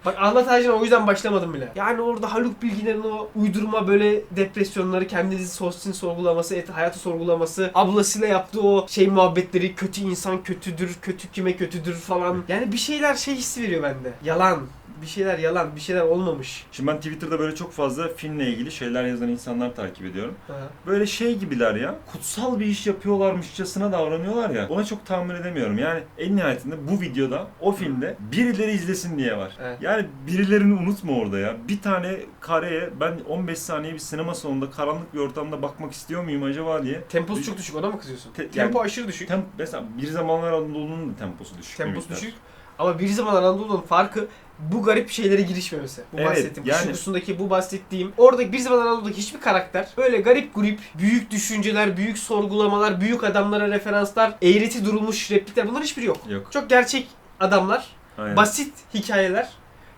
[SPEAKER 1] Bak Ahlat Ağacı'na o yüzden başlamadım bile. Yani orada Haluk Bilginer'in o uydurma böyle depresyonları, kendini sostin sorgulaması, et, hayatı sorgulaması, ablasıyla yaptığı o şey muhabbetleri, kötü insan kötüdür, kötü kime kötüdür falan. Yani bir şeyler şey hissi veriyor bende. Yalan. Bir şeyler yalan, bir şeyler olmamış.
[SPEAKER 2] Şimdi ben Twitter'da böyle çok fazla filmle ilgili şeyler yazan insanlar takip ediyorum.
[SPEAKER 1] Ha.
[SPEAKER 2] Böyle şey gibiler ya. Kutsal bir iş yapıyorlarmışçasına davranıyorlar ya. Ona çok tahammül edemiyorum. Yani en nihayetinde bu videoda, o filmde birileri izlesin diye var.
[SPEAKER 1] Evet.
[SPEAKER 2] Yani birilerini unutma orada ya. Bir tane kareye ben 15 saniye bir sinema salonunda karanlık bir ortamda bakmak istiyor muyum acaba diye.
[SPEAKER 1] Temposu çok düşük, ona mı kızıyorsun?
[SPEAKER 2] Te-
[SPEAKER 1] Tempo
[SPEAKER 2] yani-
[SPEAKER 1] aşırı düşük.
[SPEAKER 2] Tem mesela bir zamanlar Anadolu'nun da temposu düşük.
[SPEAKER 1] Temposu düşük. Ama bir zaman Anadolu'nun farkı bu garip şeylere girişmemesi. Bu
[SPEAKER 2] Evet,
[SPEAKER 1] bahsettiğim,
[SPEAKER 2] yani-
[SPEAKER 1] uykusundaki bu bahsettiğim. Orada bir zaman Anadolu'daki hiçbir karakter böyle garip grup, büyük düşünceler, büyük sorgulamalar, büyük adamlara referanslar, eğreti durulmuş replikler bunların hiçbiri yok.
[SPEAKER 2] Yok.
[SPEAKER 1] Çok gerçek adamlar,
[SPEAKER 2] Aynen.
[SPEAKER 1] basit hikayeler,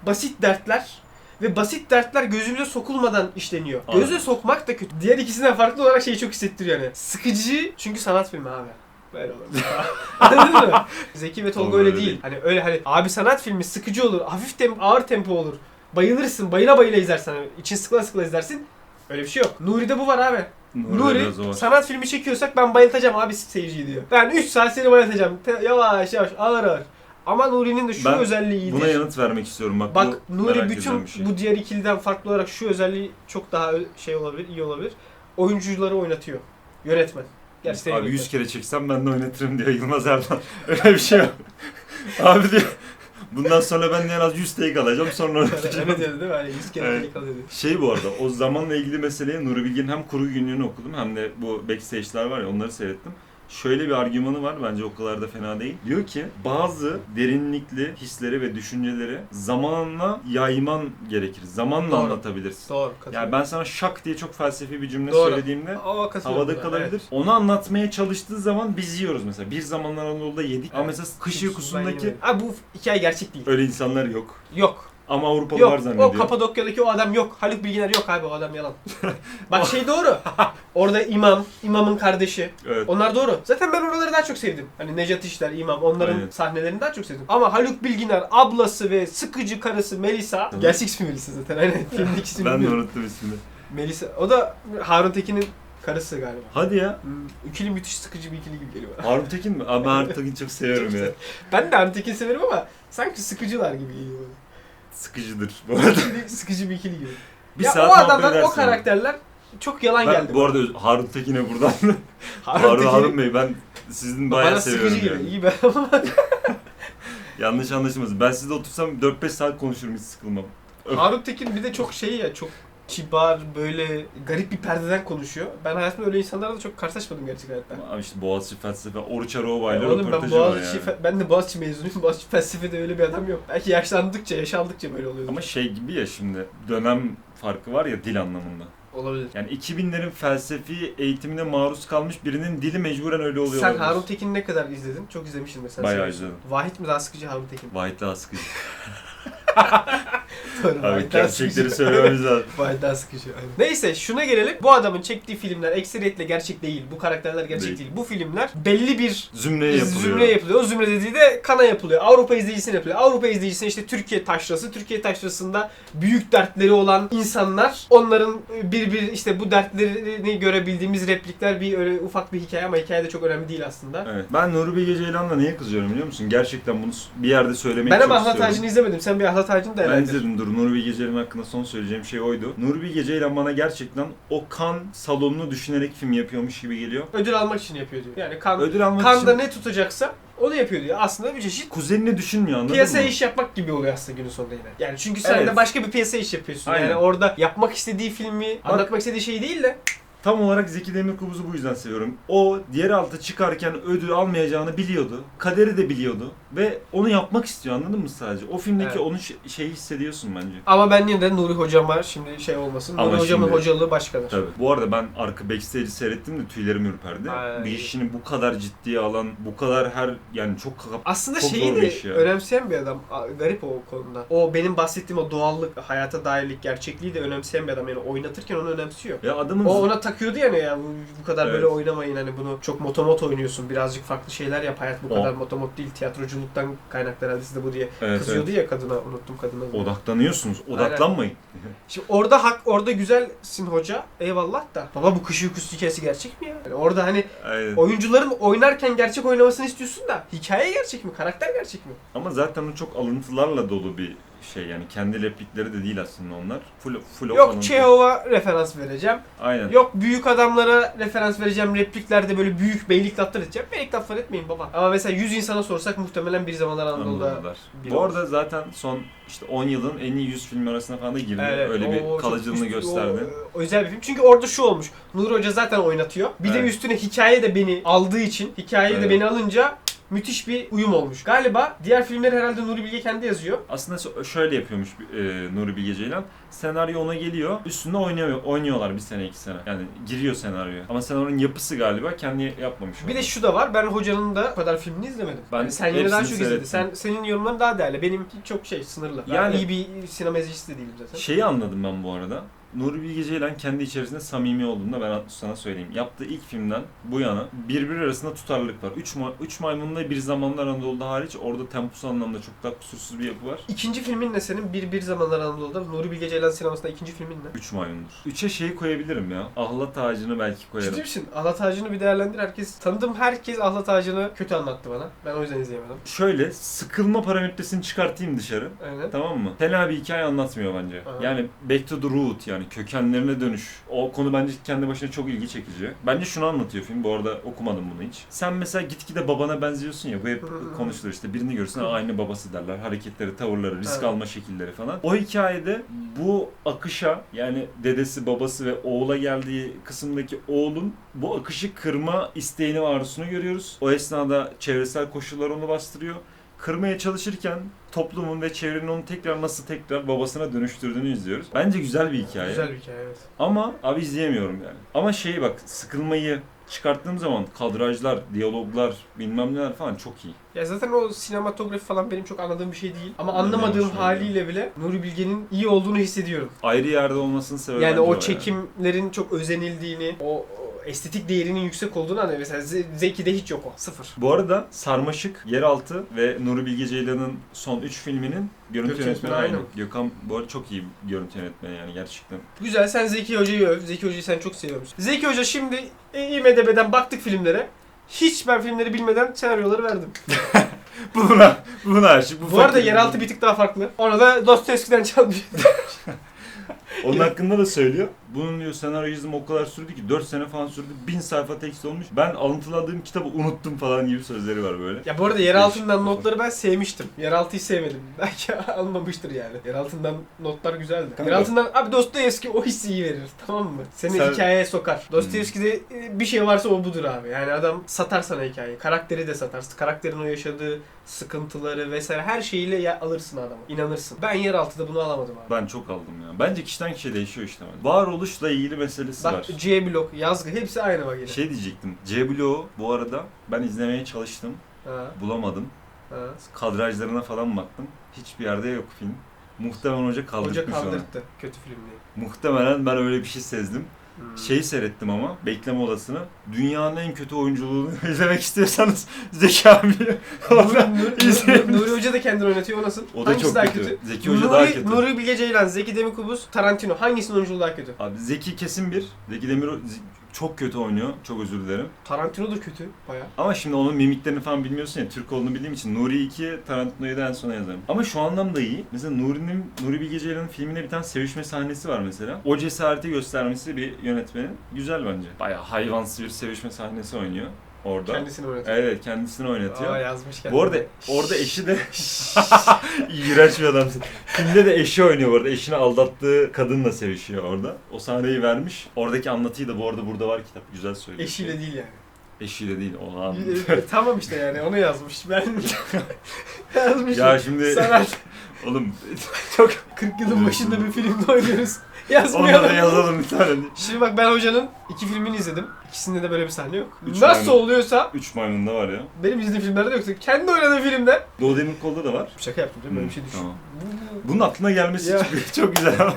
[SPEAKER 1] basit dertler ve basit dertler gözümüze sokulmadan işleniyor.
[SPEAKER 2] Aynen.
[SPEAKER 1] Göze sokmak da kötü. Diğer ikisinden farklı olarak şeyi çok hissettiriyor yani. Sıkıcı çünkü sanat filmi abi. Böyle olur. Anladın mı? Zeki ve Tolga öyle
[SPEAKER 2] öyle
[SPEAKER 1] değil.
[SPEAKER 2] değil.
[SPEAKER 1] Hani öyle hani abi sanat filmi sıkıcı olur, hafif tem ağır tempo olur. Bayılırsın, bayıla bayıla izlersin. Hani için sıkıla sıkıla izlersin. Öyle bir şey yok. Nuri'de bu var abi. Nuri
[SPEAKER 2] biraz o var.
[SPEAKER 1] sanat filmi çekiyorsak ben bayıltacağım abi seyirciyi diyor. Ben 3 saat seni bayıltacağım. Te- yavaş yavaş ağır ağır. Ama Nuri'nin de şu
[SPEAKER 2] Ben
[SPEAKER 1] özelliği iyidir.
[SPEAKER 2] Buna yanıt vermek istiyorum. Bak,
[SPEAKER 1] Bak
[SPEAKER 2] bu
[SPEAKER 1] Nuri bütün
[SPEAKER 2] bir şey.
[SPEAKER 1] bu diğer ikiliden farklı olarak şu özelliği çok daha ö- şey olabilir, iyi olabilir. Oyuncuları oynatıyor. Yönetmen. Gerçekten
[SPEAKER 2] Abi
[SPEAKER 1] yönetmen.
[SPEAKER 2] 100 kere çeksem ben de oynatırım diyor Yılmaz Erdoğan. Öyle bir şey yok. Abi diyor. Bundan sonra ben de en az 100 take alacağım sonra oynatacağım.
[SPEAKER 1] evet dedi değil mi? Hani 100 kere
[SPEAKER 2] Evet.
[SPEAKER 1] evet. kalıyor.
[SPEAKER 2] Şey bu arada o zamanla ilgili meseleye Nuri Bilge'nin hem kuru günlüğünü okudum hem de bu backstage'ler var ya onları seyrettim. Şöyle bir argümanı var bence o kadar da fena değil. Diyor ki bazı derinlikli hisleri ve düşünceleri zamanla yayman gerekir. Zamanla
[SPEAKER 1] Doğru.
[SPEAKER 2] anlatabilirsin.
[SPEAKER 1] Doğru. katılıyorum.
[SPEAKER 2] Yani ben sana şak diye çok felsefi bir cümle
[SPEAKER 1] Doğru.
[SPEAKER 2] söylediğimde
[SPEAKER 1] Aa,
[SPEAKER 2] havada kalabilir.
[SPEAKER 1] evet.
[SPEAKER 2] Onu anlatmaya çalıştığı zaman biz yiyoruz mesela. Bir zamanlar Anadolu'da yedik. Ama
[SPEAKER 1] Evet.
[SPEAKER 2] mesela kış uykusundaki.
[SPEAKER 1] Abi bu hikaye gerçek değil.
[SPEAKER 2] öyle insanlar yok.
[SPEAKER 1] Yok.
[SPEAKER 2] Ama Avrupalılar
[SPEAKER 1] Yok.
[SPEAKER 2] zannediyor.
[SPEAKER 1] O Kapadokya'daki o adam yok. Haluk Bilginer yok abi o adam yalan. Bak şey doğru. Orada imam, imamın kardeşi.
[SPEAKER 2] Evet.
[SPEAKER 1] Onlar doğru. Zaten ben oraları daha çok sevdim. Hani Necat İşler, İmam onların
[SPEAKER 2] Aynen.
[SPEAKER 1] sahnelerini daha çok sevdim. Ama Haluk Bilginer, ablası ve sıkıcı karısı Melisa.
[SPEAKER 2] Tabii.
[SPEAKER 1] Gerçek ismi Melisa zaten. Aynen. Filmdeki ismi
[SPEAKER 2] Ben de unuttum ismini.
[SPEAKER 1] Melisa. O da Harun Tekin'in karısı galiba.
[SPEAKER 2] Hadi ya.
[SPEAKER 1] Hmm, ikili müthiş sıkıcı bir ikili gibi geliyor bana.
[SPEAKER 2] Harun Tekin mi? Abi ben Harun Tekin'i çok seviyorum ya.
[SPEAKER 1] Ben de Harun Tekin severim ama sanki sıkıcılar gibi geliyor bana.
[SPEAKER 2] Sıkıcıdır bu arada.
[SPEAKER 1] İkili- sıkıcı bir ikili gibi.
[SPEAKER 2] Bir
[SPEAKER 1] ya
[SPEAKER 2] saat
[SPEAKER 1] o adamlar, o karakterler çok yalan
[SPEAKER 2] Ben
[SPEAKER 1] geldi.
[SPEAKER 2] bu arada Harun Tekin'e buradan
[SPEAKER 1] Harun,
[SPEAKER 2] Harun, Harun Bey ben sizin bayağı
[SPEAKER 1] bana
[SPEAKER 2] seviyorum
[SPEAKER 1] sıkıcı
[SPEAKER 2] yani.
[SPEAKER 1] gibi. İyi ben
[SPEAKER 2] Yanlış anlaşılmasın. Ben sizle otursam 4-5 saat konuşurum hiç sıkılmam.
[SPEAKER 1] Harun Tekin bir de çok şey ya çok kibar böyle garip bir perdeden konuşuyor. Ben hayatımda öyle insanlarla da çok karşılaşmadım gerçek hayatta.
[SPEAKER 2] Ama işte Boğaziçi felsefe, Oruç Arova ile
[SPEAKER 1] Oğlum ben
[SPEAKER 2] röportajı var
[SPEAKER 1] Boğaziçi,
[SPEAKER 2] yani.
[SPEAKER 1] fe- ben de Boğaziçi mezunuyum. Boğaziçi felsefede öyle bir adam yok. Belki yaşlandıkça, yaşaldıkça böyle oluyor.
[SPEAKER 2] Ama şey gibi ya şimdi dönem farkı var ya dil anlamında.
[SPEAKER 1] olabilir.
[SPEAKER 2] Yani 2000'lerin felsefi eğitimine maruz kalmış birinin dili mecburen öyle oluyor.
[SPEAKER 1] Sen
[SPEAKER 2] olabilir.
[SPEAKER 1] Harun Tekin'i ne kadar izledin? Çok izlemişsin mesela.
[SPEAKER 2] Bayağı izledim.
[SPEAKER 1] Vahit mi daha sıkıcı Harun Tekin?
[SPEAKER 2] Vahit'le Askıcı.
[SPEAKER 1] Doğru,
[SPEAKER 2] Abi gerçekleri
[SPEAKER 1] sıkıcı.
[SPEAKER 2] söylememiz lazım.
[SPEAKER 1] Daha sıkıcı. aynen. Neyse şuna gelelim. Bu adamın çektiği filmler ekseriyetle gerçek değil. Bu karakterler gerçek değil.
[SPEAKER 2] Değil.
[SPEAKER 1] Bu filmler belli bir
[SPEAKER 2] Zümreye yapılıyor.
[SPEAKER 1] Zümre yapılıyor. O zümre dediği de kana yapılıyor. Avrupa izleyicisine yapılıyor. Avrupa izleyicisine işte Türkiye taşrası. Türkiye taşrasında büyük dertleri olan insanlar. Onların bir bir işte bu dertlerini görebildiğimiz replikler bir öyle ufak bir hikaye ama hikaye de çok önemli değil aslında.
[SPEAKER 2] Evet. Ben Nuri Bilge Ceylan'la niye kızıyorum biliyor musun? Gerçekten bunu bir yerde söylemeyi
[SPEAKER 1] Ben
[SPEAKER 2] çok
[SPEAKER 1] ama Ahlat
[SPEAKER 2] istiyorum.
[SPEAKER 1] Ağacı'nı izlemedim. Sen bir Ahlat Ağacı'nı da
[SPEAKER 2] Ben izledim dur. Nuri Bilge Ceylan hakkında son söyleyeceğim şey oydu. Nuri Bilge Ceylan bana gerçekten o kan salonunu düşünerek film yapıyormuş gibi geliyor.
[SPEAKER 1] Ödül almak için yapıyor diyor. Yani kan,
[SPEAKER 2] Ödül almak
[SPEAKER 1] kanda
[SPEAKER 2] için
[SPEAKER 1] ne tutacaksa onu yapıyor diyor. Aslında bir çeşit
[SPEAKER 2] kuzenini düşünmüyor anladın
[SPEAKER 1] piyasaya
[SPEAKER 2] mı?
[SPEAKER 1] iş yapmak gibi oluyor aslında günün sonunda yine. Yani çünkü sen
[SPEAKER 2] Evet.
[SPEAKER 1] de başka bir piyasa iş yapıyorsun.
[SPEAKER 2] Aynen.
[SPEAKER 1] Yani orada yapmak istediği filmi,
[SPEAKER 2] Bak-
[SPEAKER 1] anlatmak istediği şey değil de
[SPEAKER 2] Tam olarak Zeki Demirkubuz'u bu yüzden seviyorum. O diğer altı çıkarken ödül almayacağını biliyordu. Kaderi de biliyordu. Ve onu yapmak istiyor anladın mı sadece? O filmdeki
[SPEAKER 1] Evet.
[SPEAKER 2] onun şey- şeyi hissediyorsun bence.
[SPEAKER 1] Ama ben yine de Nuri hocama şimdi şey olmasın.
[SPEAKER 2] Ama
[SPEAKER 1] Nuri hocamın
[SPEAKER 2] şimdi-
[SPEAKER 1] hocalığı başkadır.
[SPEAKER 2] Tabii. Bu arada ben arka backstage'i seyrettim de tüylerim ürperdi.
[SPEAKER 1] Ay.
[SPEAKER 2] Bir işini bu kadar ciddiye alan, bu kadar her yani çok kap-
[SPEAKER 1] Aslında
[SPEAKER 2] Çok
[SPEAKER 1] şeyi
[SPEAKER 2] zor bir
[SPEAKER 1] de
[SPEAKER 2] ya.
[SPEAKER 1] önemseyen bir adam. A- Garip o konuda. O benim bahsettiğim o doğallık, hayata dairlik, gerçekliği de önemseyen bir adam. Yani oynatırken onu önemsiyor.
[SPEAKER 2] ya adamın
[SPEAKER 1] O ona takıyordu yani ya bu, bu kadar
[SPEAKER 2] Evet.
[SPEAKER 1] böyle oynamayın hani bunu çok motomot oynuyorsun birazcık farklı şeyler yap hayat bu
[SPEAKER 2] O-
[SPEAKER 1] kadar motomot değil tiyatroculuktan kaynaklı herhalde siz de bu diye
[SPEAKER 2] Evet,
[SPEAKER 1] kızıyordu ya kadına unuttum kadına.
[SPEAKER 2] odaklanıyorsunuz. Odaklanmayın.
[SPEAKER 1] Şimdi orada hak orada güzelsin hoca eyvallah da baba bu kış uykusu hikayesi gerçek mi ya? Yani orada hani
[SPEAKER 2] Aynen.
[SPEAKER 1] oyuncuların oynarken gerçek oynamasını istiyorsun da hikaye gerçek mi? Karakter gerçek mi?
[SPEAKER 2] Ama zaten o çok alıntılarla dolu bir şey yani kendi replikleri de değil aslında onlar. Full full
[SPEAKER 1] Yok. Çehov'a referans vereceğim.
[SPEAKER 2] Aynen.
[SPEAKER 1] Yok büyük adamlara referans vereceğim. Repliklerde böyle büyük beylik laflar edeceğim. Beylik laflar etmeyin baba. Ama mesela 100 insana sorsak muhtemelen bir zamanlar Anadolu'da
[SPEAKER 2] Bu
[SPEAKER 1] olur.
[SPEAKER 2] arada zaten son işte 10 yılın en iyi 100 filmi arasına falan da girdi.
[SPEAKER 1] Evet,
[SPEAKER 2] Öyle
[SPEAKER 1] o
[SPEAKER 2] bir kalıcılığını
[SPEAKER 1] üst-
[SPEAKER 2] gösterdi.
[SPEAKER 1] o- özel bir film. Çünkü orada şu olmuş. Nuri Hoca zaten oynatıyor. Bir de
[SPEAKER 2] Evet.
[SPEAKER 1] üstüne hikaye de beni aldığı için, hikaye de
[SPEAKER 2] Evet.
[SPEAKER 1] beni alınca müthiş bir uyum olmuş. Galiba diğer filmleri herhalde Nuri Bilge kendi yazıyor.
[SPEAKER 2] Aslında şö- şöyle yapıyormuş e, Nuri Bilge Ceylan. Senaryo ona geliyor. Üstünde oynuyor, oynuyorlar bir sene iki sene. Yani giriyor senaryoya. Ama senaryonun yapısı galiba kendi yapmamış.
[SPEAKER 1] Bir de şu da var. Ben hocanın da o kadar filmini izlemedim.
[SPEAKER 2] Ben
[SPEAKER 1] Yani sen yine daha çok izledin. Sen senin yorumların daha değerli. Benimki çok şey sınırlı. Ben
[SPEAKER 2] Yani-
[SPEAKER 1] iyi bir sinema izleyicisi de değilim zaten.
[SPEAKER 2] Şeyi anladım ben bu arada. Nuri Bilge Ceylan kendi içerisinde samimi olduğunu da ben sana söyleyeyim. Yaptığı ilk filmden bu yana birbiri arasında tutarlılık var. Üç, ma- üç Maymun'da bir zamanlar Anadolu'da hariç orada temposu anlamda çok daha kusursuz bir yapı var.
[SPEAKER 1] İkinci filmin ne senin? Bir Bir Zamanlar Anadolu'da. Nuri Bilge Ceylan sinemasında ikinci filmin ne?
[SPEAKER 2] Üç Maymun'dur. Üçe şeyi koyabilirim ya. Ahlat ağacını belki koyarım.
[SPEAKER 1] Ciddi misin? Ahlat Ağacı'nı bir değerlendir. Herkes, tanıdığım herkes Ahlat Ağacı'nı kötü anlattı bana. Ben o yüzden izleyemedim.
[SPEAKER 2] Şöyle sıkılma parametresini çıkartayım dışarı.
[SPEAKER 1] Aynen.
[SPEAKER 2] Tamam mı? Fena bir hikaye anlatmıyor bence.
[SPEAKER 1] Aha.
[SPEAKER 2] Yani back to the root yani Hani kökenlerine dönüş. O konu bence kendi başına çok ilgi çekici. Bence şunu anlatıyor film. Bu arada okumadım bunu hiç. Sen mesela gitgide babana benziyorsun ya. Bu hep konuşulur işte. Birini görürsün "Aa, aynı babası derler. Hareketleri, tavırları, risk
[SPEAKER 1] Evet.
[SPEAKER 2] alma şekilleri falan. O hikayede bu akışa yani dedesi, babası ve oğula geldiği kısımdaki oğlun bu akışı kırma isteğini arzusunu görüyoruz. O esnada çevresel koşullar onu bastırıyor. Kırmaya çalışırken toplumun ve çevrenin onu tekrar nasıl tekrar babasına dönüştürdüğünü izliyoruz. Bence güzel bir hikaye.
[SPEAKER 1] Güzel bir hikaye evet.
[SPEAKER 2] Ama abi izleyemiyorum yani. Ama şeyi bak sıkılmayı çıkarttığım zaman kadrajlar, diyaloglar, bilmem neler falan çok iyi.
[SPEAKER 1] Ya zaten o sinematografi falan benim çok anladığım bir şey değil. Ama anlamadığım
[SPEAKER 2] hoşuma
[SPEAKER 1] haliyle bile Nuri Bilge'nin iyi olduğunu hissediyorum.
[SPEAKER 2] Ayrı yerde olmasının sebebi
[SPEAKER 1] Yani o
[SPEAKER 2] yani.
[SPEAKER 1] çekimlerin çok özenildiğini, o estetik değerinin yüksek olduğunu anlıyorum. Mesela Ze- Zeki'de hiç yok o. Sıfır.
[SPEAKER 2] Bu arada Sarmaşık, Yeraltı ve Nuri Bilge Ceylan'ın son 3 filminin görüntü
[SPEAKER 1] Görüntü
[SPEAKER 2] yönetmeni aynı.
[SPEAKER 1] aynı.
[SPEAKER 2] Gökhan bu arada çok iyi bir görüntü yönetmeni yani gerçekten.
[SPEAKER 1] Güzel sen Zeki Hoca'yı öv. Zeki Hoca'yı sen çok seviyormuşsun. Zeki Hoca şimdi IMDB'den baktık filmlere. Hiç ben filmleri bilmeden senaryoları verdim.
[SPEAKER 2] buna, buna aşık.
[SPEAKER 1] Bu arada yeraltı bir tık daha farklı. Ona da Dostoyevski'den çalmış.
[SPEAKER 2] Onun hakkında da söylüyor. Bunun diyor senaryo yazımı o kadar sürdü ki 4 sene falan sürdü. 1000 sayfa tekst olmuş. Ben alıntıladığım kitabı unuttum falan gibi sözleri var böyle.
[SPEAKER 1] ya bu arada yeraltından notları ben sevmiştim. Yeraltıyı sevmedim. Belki alınmamıştır yani. Yeraltından notlar güzeldi.
[SPEAKER 2] Kanka.
[SPEAKER 1] Yeraltından abi Dostoyevski o hissi iyi verir. Tamam mı? Seni
[SPEAKER 2] Sen-
[SPEAKER 1] hikayeye sokar. Dostoyevski'de e, bir şey varsa o budur abi. Yani adam satar sana hikayeyi. Karakteri de satar. Karakterin o yaşadığı sıkıntıları vesaire her şeyiyle ya alırsın adamı. İnanırsın. Ben yeraltıda bunu alamadım abi.
[SPEAKER 2] Ben çok aldım ya. Bence kişiden kişiye değişiyor işte. Varoluşla ilgili meselesi
[SPEAKER 1] Bak
[SPEAKER 2] var.
[SPEAKER 1] C blok, yazgı hepsi aynı bak yine.
[SPEAKER 2] Şey diyecektim. C Block'u bu arada ben izlemeye çalıştım.
[SPEAKER 1] Ha,
[SPEAKER 2] Bulamadım.
[SPEAKER 1] ha.
[SPEAKER 2] Kadrajlarına falan baktım. Hiçbir yerde yok film. Muhtemelen hoca kaldırmış
[SPEAKER 1] Hoca kaldırttı kötü film diye.
[SPEAKER 2] Muhtemelen ben öyle bir şey sezdim.
[SPEAKER 1] Hmm.
[SPEAKER 2] Şeyi seyrettim ama bekleme odasını. Dünyanın en kötü oyunculuğunu izlemek istiyorsanız Zeki abi.
[SPEAKER 1] Nuri,
[SPEAKER 2] İzleyelim.
[SPEAKER 1] Nuri, Hoca da kendini oynatıyor o nasıl?
[SPEAKER 2] o da
[SPEAKER 1] Hangisi
[SPEAKER 2] çok
[SPEAKER 1] daha
[SPEAKER 2] kötü. Zeki Hoca
[SPEAKER 1] Nuri,
[SPEAKER 2] daha kötü.
[SPEAKER 1] Nuri Bilge Ceylan, Zeki Demirkubuz, Tarantino. Hangisinin oyunculuğu daha kötü?
[SPEAKER 2] Abi Zeki kesin bir. Zeki Demir çok kötü oynuyor. Çok özür dilerim.
[SPEAKER 1] Tarantino da kötü baya.
[SPEAKER 2] Ama şimdi onun mimiklerini falan bilmiyorsun ya. Türk olduğunu bildiğim için Nuri 2, Tarantino'yu da en sona yazarım. Ama şu anlamda iyi. Mesela Nuri'nin, Nuri Bilge Ceylan'ın filminde bir tane sevişme sahnesi var mesela. O cesareti göstermesi bir yönetmenin güzel bence. Bayağı hayvansı bir sevişme sahnesi oynuyor orada.
[SPEAKER 1] Kendisini oynatıyor.
[SPEAKER 2] Evet kendisini oynatıyor.
[SPEAKER 1] Aa yazmış kendini.
[SPEAKER 2] Bu arada orada eşi de iğrenç bir adamsın. Filmde de eşi oynuyor bu arada. Eşini aldattığı kadınla sevişiyor orada. O sahneyi vermiş. Oradaki anlatıyı da bu arada burada var kitap. Güzel söylüyor.
[SPEAKER 1] Eşiyle değil yani.
[SPEAKER 2] Eşiyle değil o an.
[SPEAKER 1] E, tamam işte yani onu yazmış. Ben yazmış.
[SPEAKER 2] ya şimdi
[SPEAKER 1] Sanat.
[SPEAKER 2] oğlum
[SPEAKER 1] Çok 40 yılın başında bir filmde oynuyoruz. Yazmıyor.
[SPEAKER 2] onlara yazalım bir tane.
[SPEAKER 1] Şimdi bak ben hocanın iki filmini izledim. İkisinde de böyle bir sahne yok.
[SPEAKER 2] Üç
[SPEAKER 1] Nasıl
[SPEAKER 2] maymun.
[SPEAKER 1] oluyorsa
[SPEAKER 2] Üç maymunda var ya.
[SPEAKER 1] benim izlediğim filmlerde yoktu. Kendi oynadığı filmde
[SPEAKER 2] Doğu Demirkol'da da var.
[SPEAKER 1] Şaka yaptım değil mi? Böyle bir şey düşün.
[SPEAKER 2] Tamam. Bunun aklına gelmesi
[SPEAKER 1] Ya.
[SPEAKER 2] çok, çok güzel ama.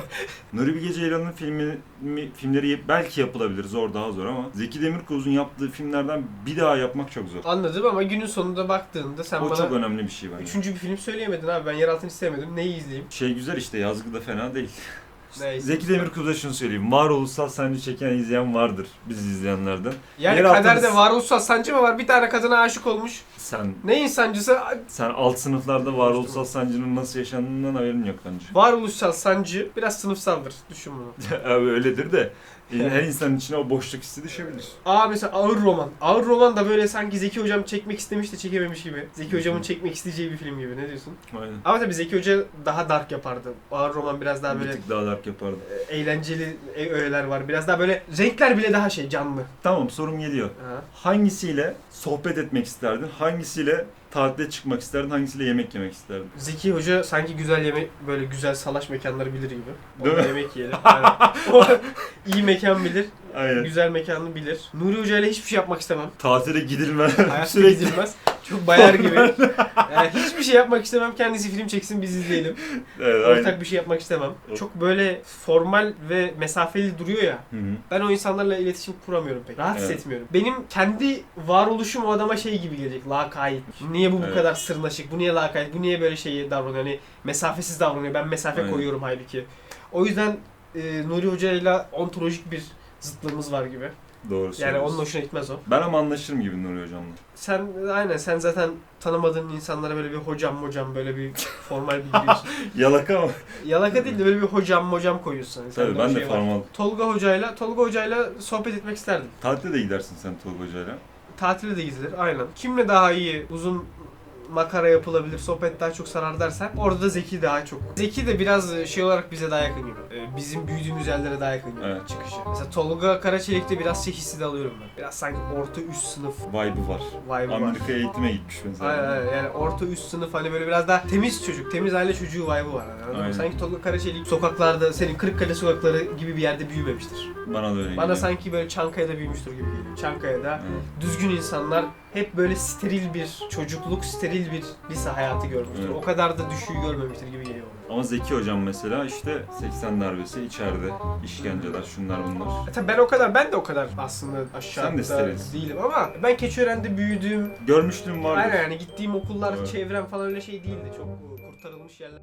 [SPEAKER 2] Nuri Bilge Ceylan'ın filmi, mi- filmleri belki yapılabilir. Zor daha zor ama Zeki Demirkubuz'un yaptığı filmlerden bir daha yapmak çok zor.
[SPEAKER 1] Anladım ama günün sonunda baktığında sen
[SPEAKER 2] o
[SPEAKER 1] bana
[SPEAKER 2] çok önemli bir şey bence.
[SPEAKER 1] üçüncü bir film söyleyemedin abi. Ben Yeraltı'nı istemedim. Neyi izleyeyim?
[SPEAKER 2] Şey güzel işte yazgı da fena değil.
[SPEAKER 1] Neyse.
[SPEAKER 2] Zeki Demirkubuz'a şunu söyleyeyim. Varoluşsal sancı çeken izleyen vardır biz izleyenlerden.
[SPEAKER 1] Yani
[SPEAKER 2] Yeraltı-
[SPEAKER 1] kaderde varoluşsal sancı mı var? Bir tane kadına aşık olmuş.
[SPEAKER 2] Sen
[SPEAKER 1] Neyin sancısı?
[SPEAKER 2] sen alt sınıflarda varoluşsal sancının nasıl yaşandığından haberin yok bence.
[SPEAKER 1] Varoluşsal sancı biraz sınıfsaldır. Düşün bunu.
[SPEAKER 2] Abi öyledir de her insanın içine o boşluk hissi düşebilir.
[SPEAKER 1] Aa mesela ağır roman. Ağır roman da böyle sanki Zeki Hocam çekmek istemiş de çekememiş gibi. Zeki Hocam'ın çekmek isteyeceği bir film gibi. Ne diyorsun?
[SPEAKER 2] Aynen.
[SPEAKER 1] Ama tabii Zeki Hoca daha dark yapardı. Ağır roman biraz daha
[SPEAKER 2] Bir
[SPEAKER 1] böyle
[SPEAKER 2] tık daha dark yapardı.
[SPEAKER 1] e, eğlenceli e- öğeler var. Biraz daha böyle renkler bile daha şey canlı.
[SPEAKER 2] Tamam sorum geliyor.
[SPEAKER 1] Ha.
[SPEAKER 2] Hangisiyle sohbet etmek isterdin? Hangisiyle tatile çıkmak isterdin? Hangisiyle yemek yemek isterdin?
[SPEAKER 1] Zeki Hoca sanki güzel yemek böyle güzel salaş mekanları bilir gibi.
[SPEAKER 2] Değil
[SPEAKER 1] Orada
[SPEAKER 2] mi?
[SPEAKER 1] yemek yiyelim. Yani o iyi mekan bilir.
[SPEAKER 2] Aynen.
[SPEAKER 1] Güzel mekanı bilir. Nuri Hoca ile hiçbir şey yapmak istemem.
[SPEAKER 2] Tatile gidilme.
[SPEAKER 1] Hayatta
[SPEAKER 2] Sürekli.
[SPEAKER 1] gidilmez. Çok bayar gibi. Yani hiçbir şey yapmak istemem. Kendisi film çeksin biz izleyelim.
[SPEAKER 2] Evet,
[SPEAKER 1] Ortak
[SPEAKER 2] aynen.
[SPEAKER 1] bir şey yapmak istemem. Çok böyle formal ve mesafeli duruyor ya.
[SPEAKER 2] Hı hı.
[SPEAKER 1] Ben o insanlarla iletişim kuramıyorum pek. Rahat
[SPEAKER 2] Evet.
[SPEAKER 1] hissetmiyorum. Benim kendi varoluşum o adama şey gibi gelecek. Lakayt. Niye bu bu
[SPEAKER 2] Evet.
[SPEAKER 1] kadar sırnaşık? Bu niye lakayt? Bu niye böyle şeyi davranıyor? Hani mesafesiz davranıyor. Ben mesafe
[SPEAKER 2] Aynen.
[SPEAKER 1] koyuyorum halbuki. O yüzden e, Nuri Hoca ile ontolojik bir zıtlığımız var gibi.
[SPEAKER 2] Doğru
[SPEAKER 1] Yani onun hoşuna gitmez o.
[SPEAKER 2] Ben ama anlaşırım gibi Nuri Hocam'la.
[SPEAKER 1] Sen aynen sen zaten tanımadığın insanlara böyle bir hocam hocam böyle bir formal bir giriyorsun.
[SPEAKER 2] Yalaka ama.
[SPEAKER 1] Yalaka değil de böyle bir hocam hocam koyuyorsun. Hani
[SPEAKER 2] Tabii ben de
[SPEAKER 1] şey var.
[SPEAKER 2] formal.
[SPEAKER 1] Tolga hocayla Tolga hocayla sohbet etmek isterdim.
[SPEAKER 2] Tatilde de gidersin sen Tolga Hoca'yla.
[SPEAKER 1] Tatile de gidilir aynen. Kimle daha iyi uzun makara yapılabilir, sohbet daha çok sarar dersen orada da Zeki daha çok. Zeki de biraz şey olarak bize daha yakın gibi. Ee, Bizim büyüdüğümüz yerlere daha yakın gibi
[SPEAKER 2] Evet.
[SPEAKER 1] çıkışı. Mesela Tolga Karaçelik'te biraz şey hissi de alıyorum ben. Biraz sanki orta üst sınıf
[SPEAKER 2] Vibe'ı var.
[SPEAKER 1] vibe'ı var.
[SPEAKER 2] Amerika'ya eğitime gitmiş mesela.
[SPEAKER 1] Aynen aynen yani orta üst sınıf hani böyle biraz daha temiz çocuk, temiz aile çocuğu vibe'ı var. Yani, anladın mı?
[SPEAKER 2] Aynen.
[SPEAKER 1] Sanki Tolga Karaçelik sokaklarda, senin Kırıkkale sokakları gibi bir yerde büyümemiştir.
[SPEAKER 2] Bana da öyle
[SPEAKER 1] Bana
[SPEAKER 2] geliyor.
[SPEAKER 1] sanki böyle Çankaya'da büyümüştür gibi geliyor. Çankaya'da
[SPEAKER 2] Evet.
[SPEAKER 1] düzgün insanlar hep böyle steril bir çocukluk, steril bir lise hayatı görmüştür.
[SPEAKER 2] Evet.
[SPEAKER 1] O kadar da düşüğü görmemiştir gibi geliyor.
[SPEAKER 2] Ama Zeki Hocam mesela işte 80 darbesi içeride, işkenceler, şunlar bunlar.
[SPEAKER 1] E tabii ben o kadar, ben de o kadar aslında aşağıda
[SPEAKER 2] Sen de
[SPEAKER 1] değilim ama ben Keçiören'de büyüdüğüm,
[SPEAKER 2] Görmüşlüğüm vardı.
[SPEAKER 1] aynen yani gittiğim okullar,
[SPEAKER 2] Evet.
[SPEAKER 1] çevrem falan öyle şey değildi. Çok kurtarılmış yerler.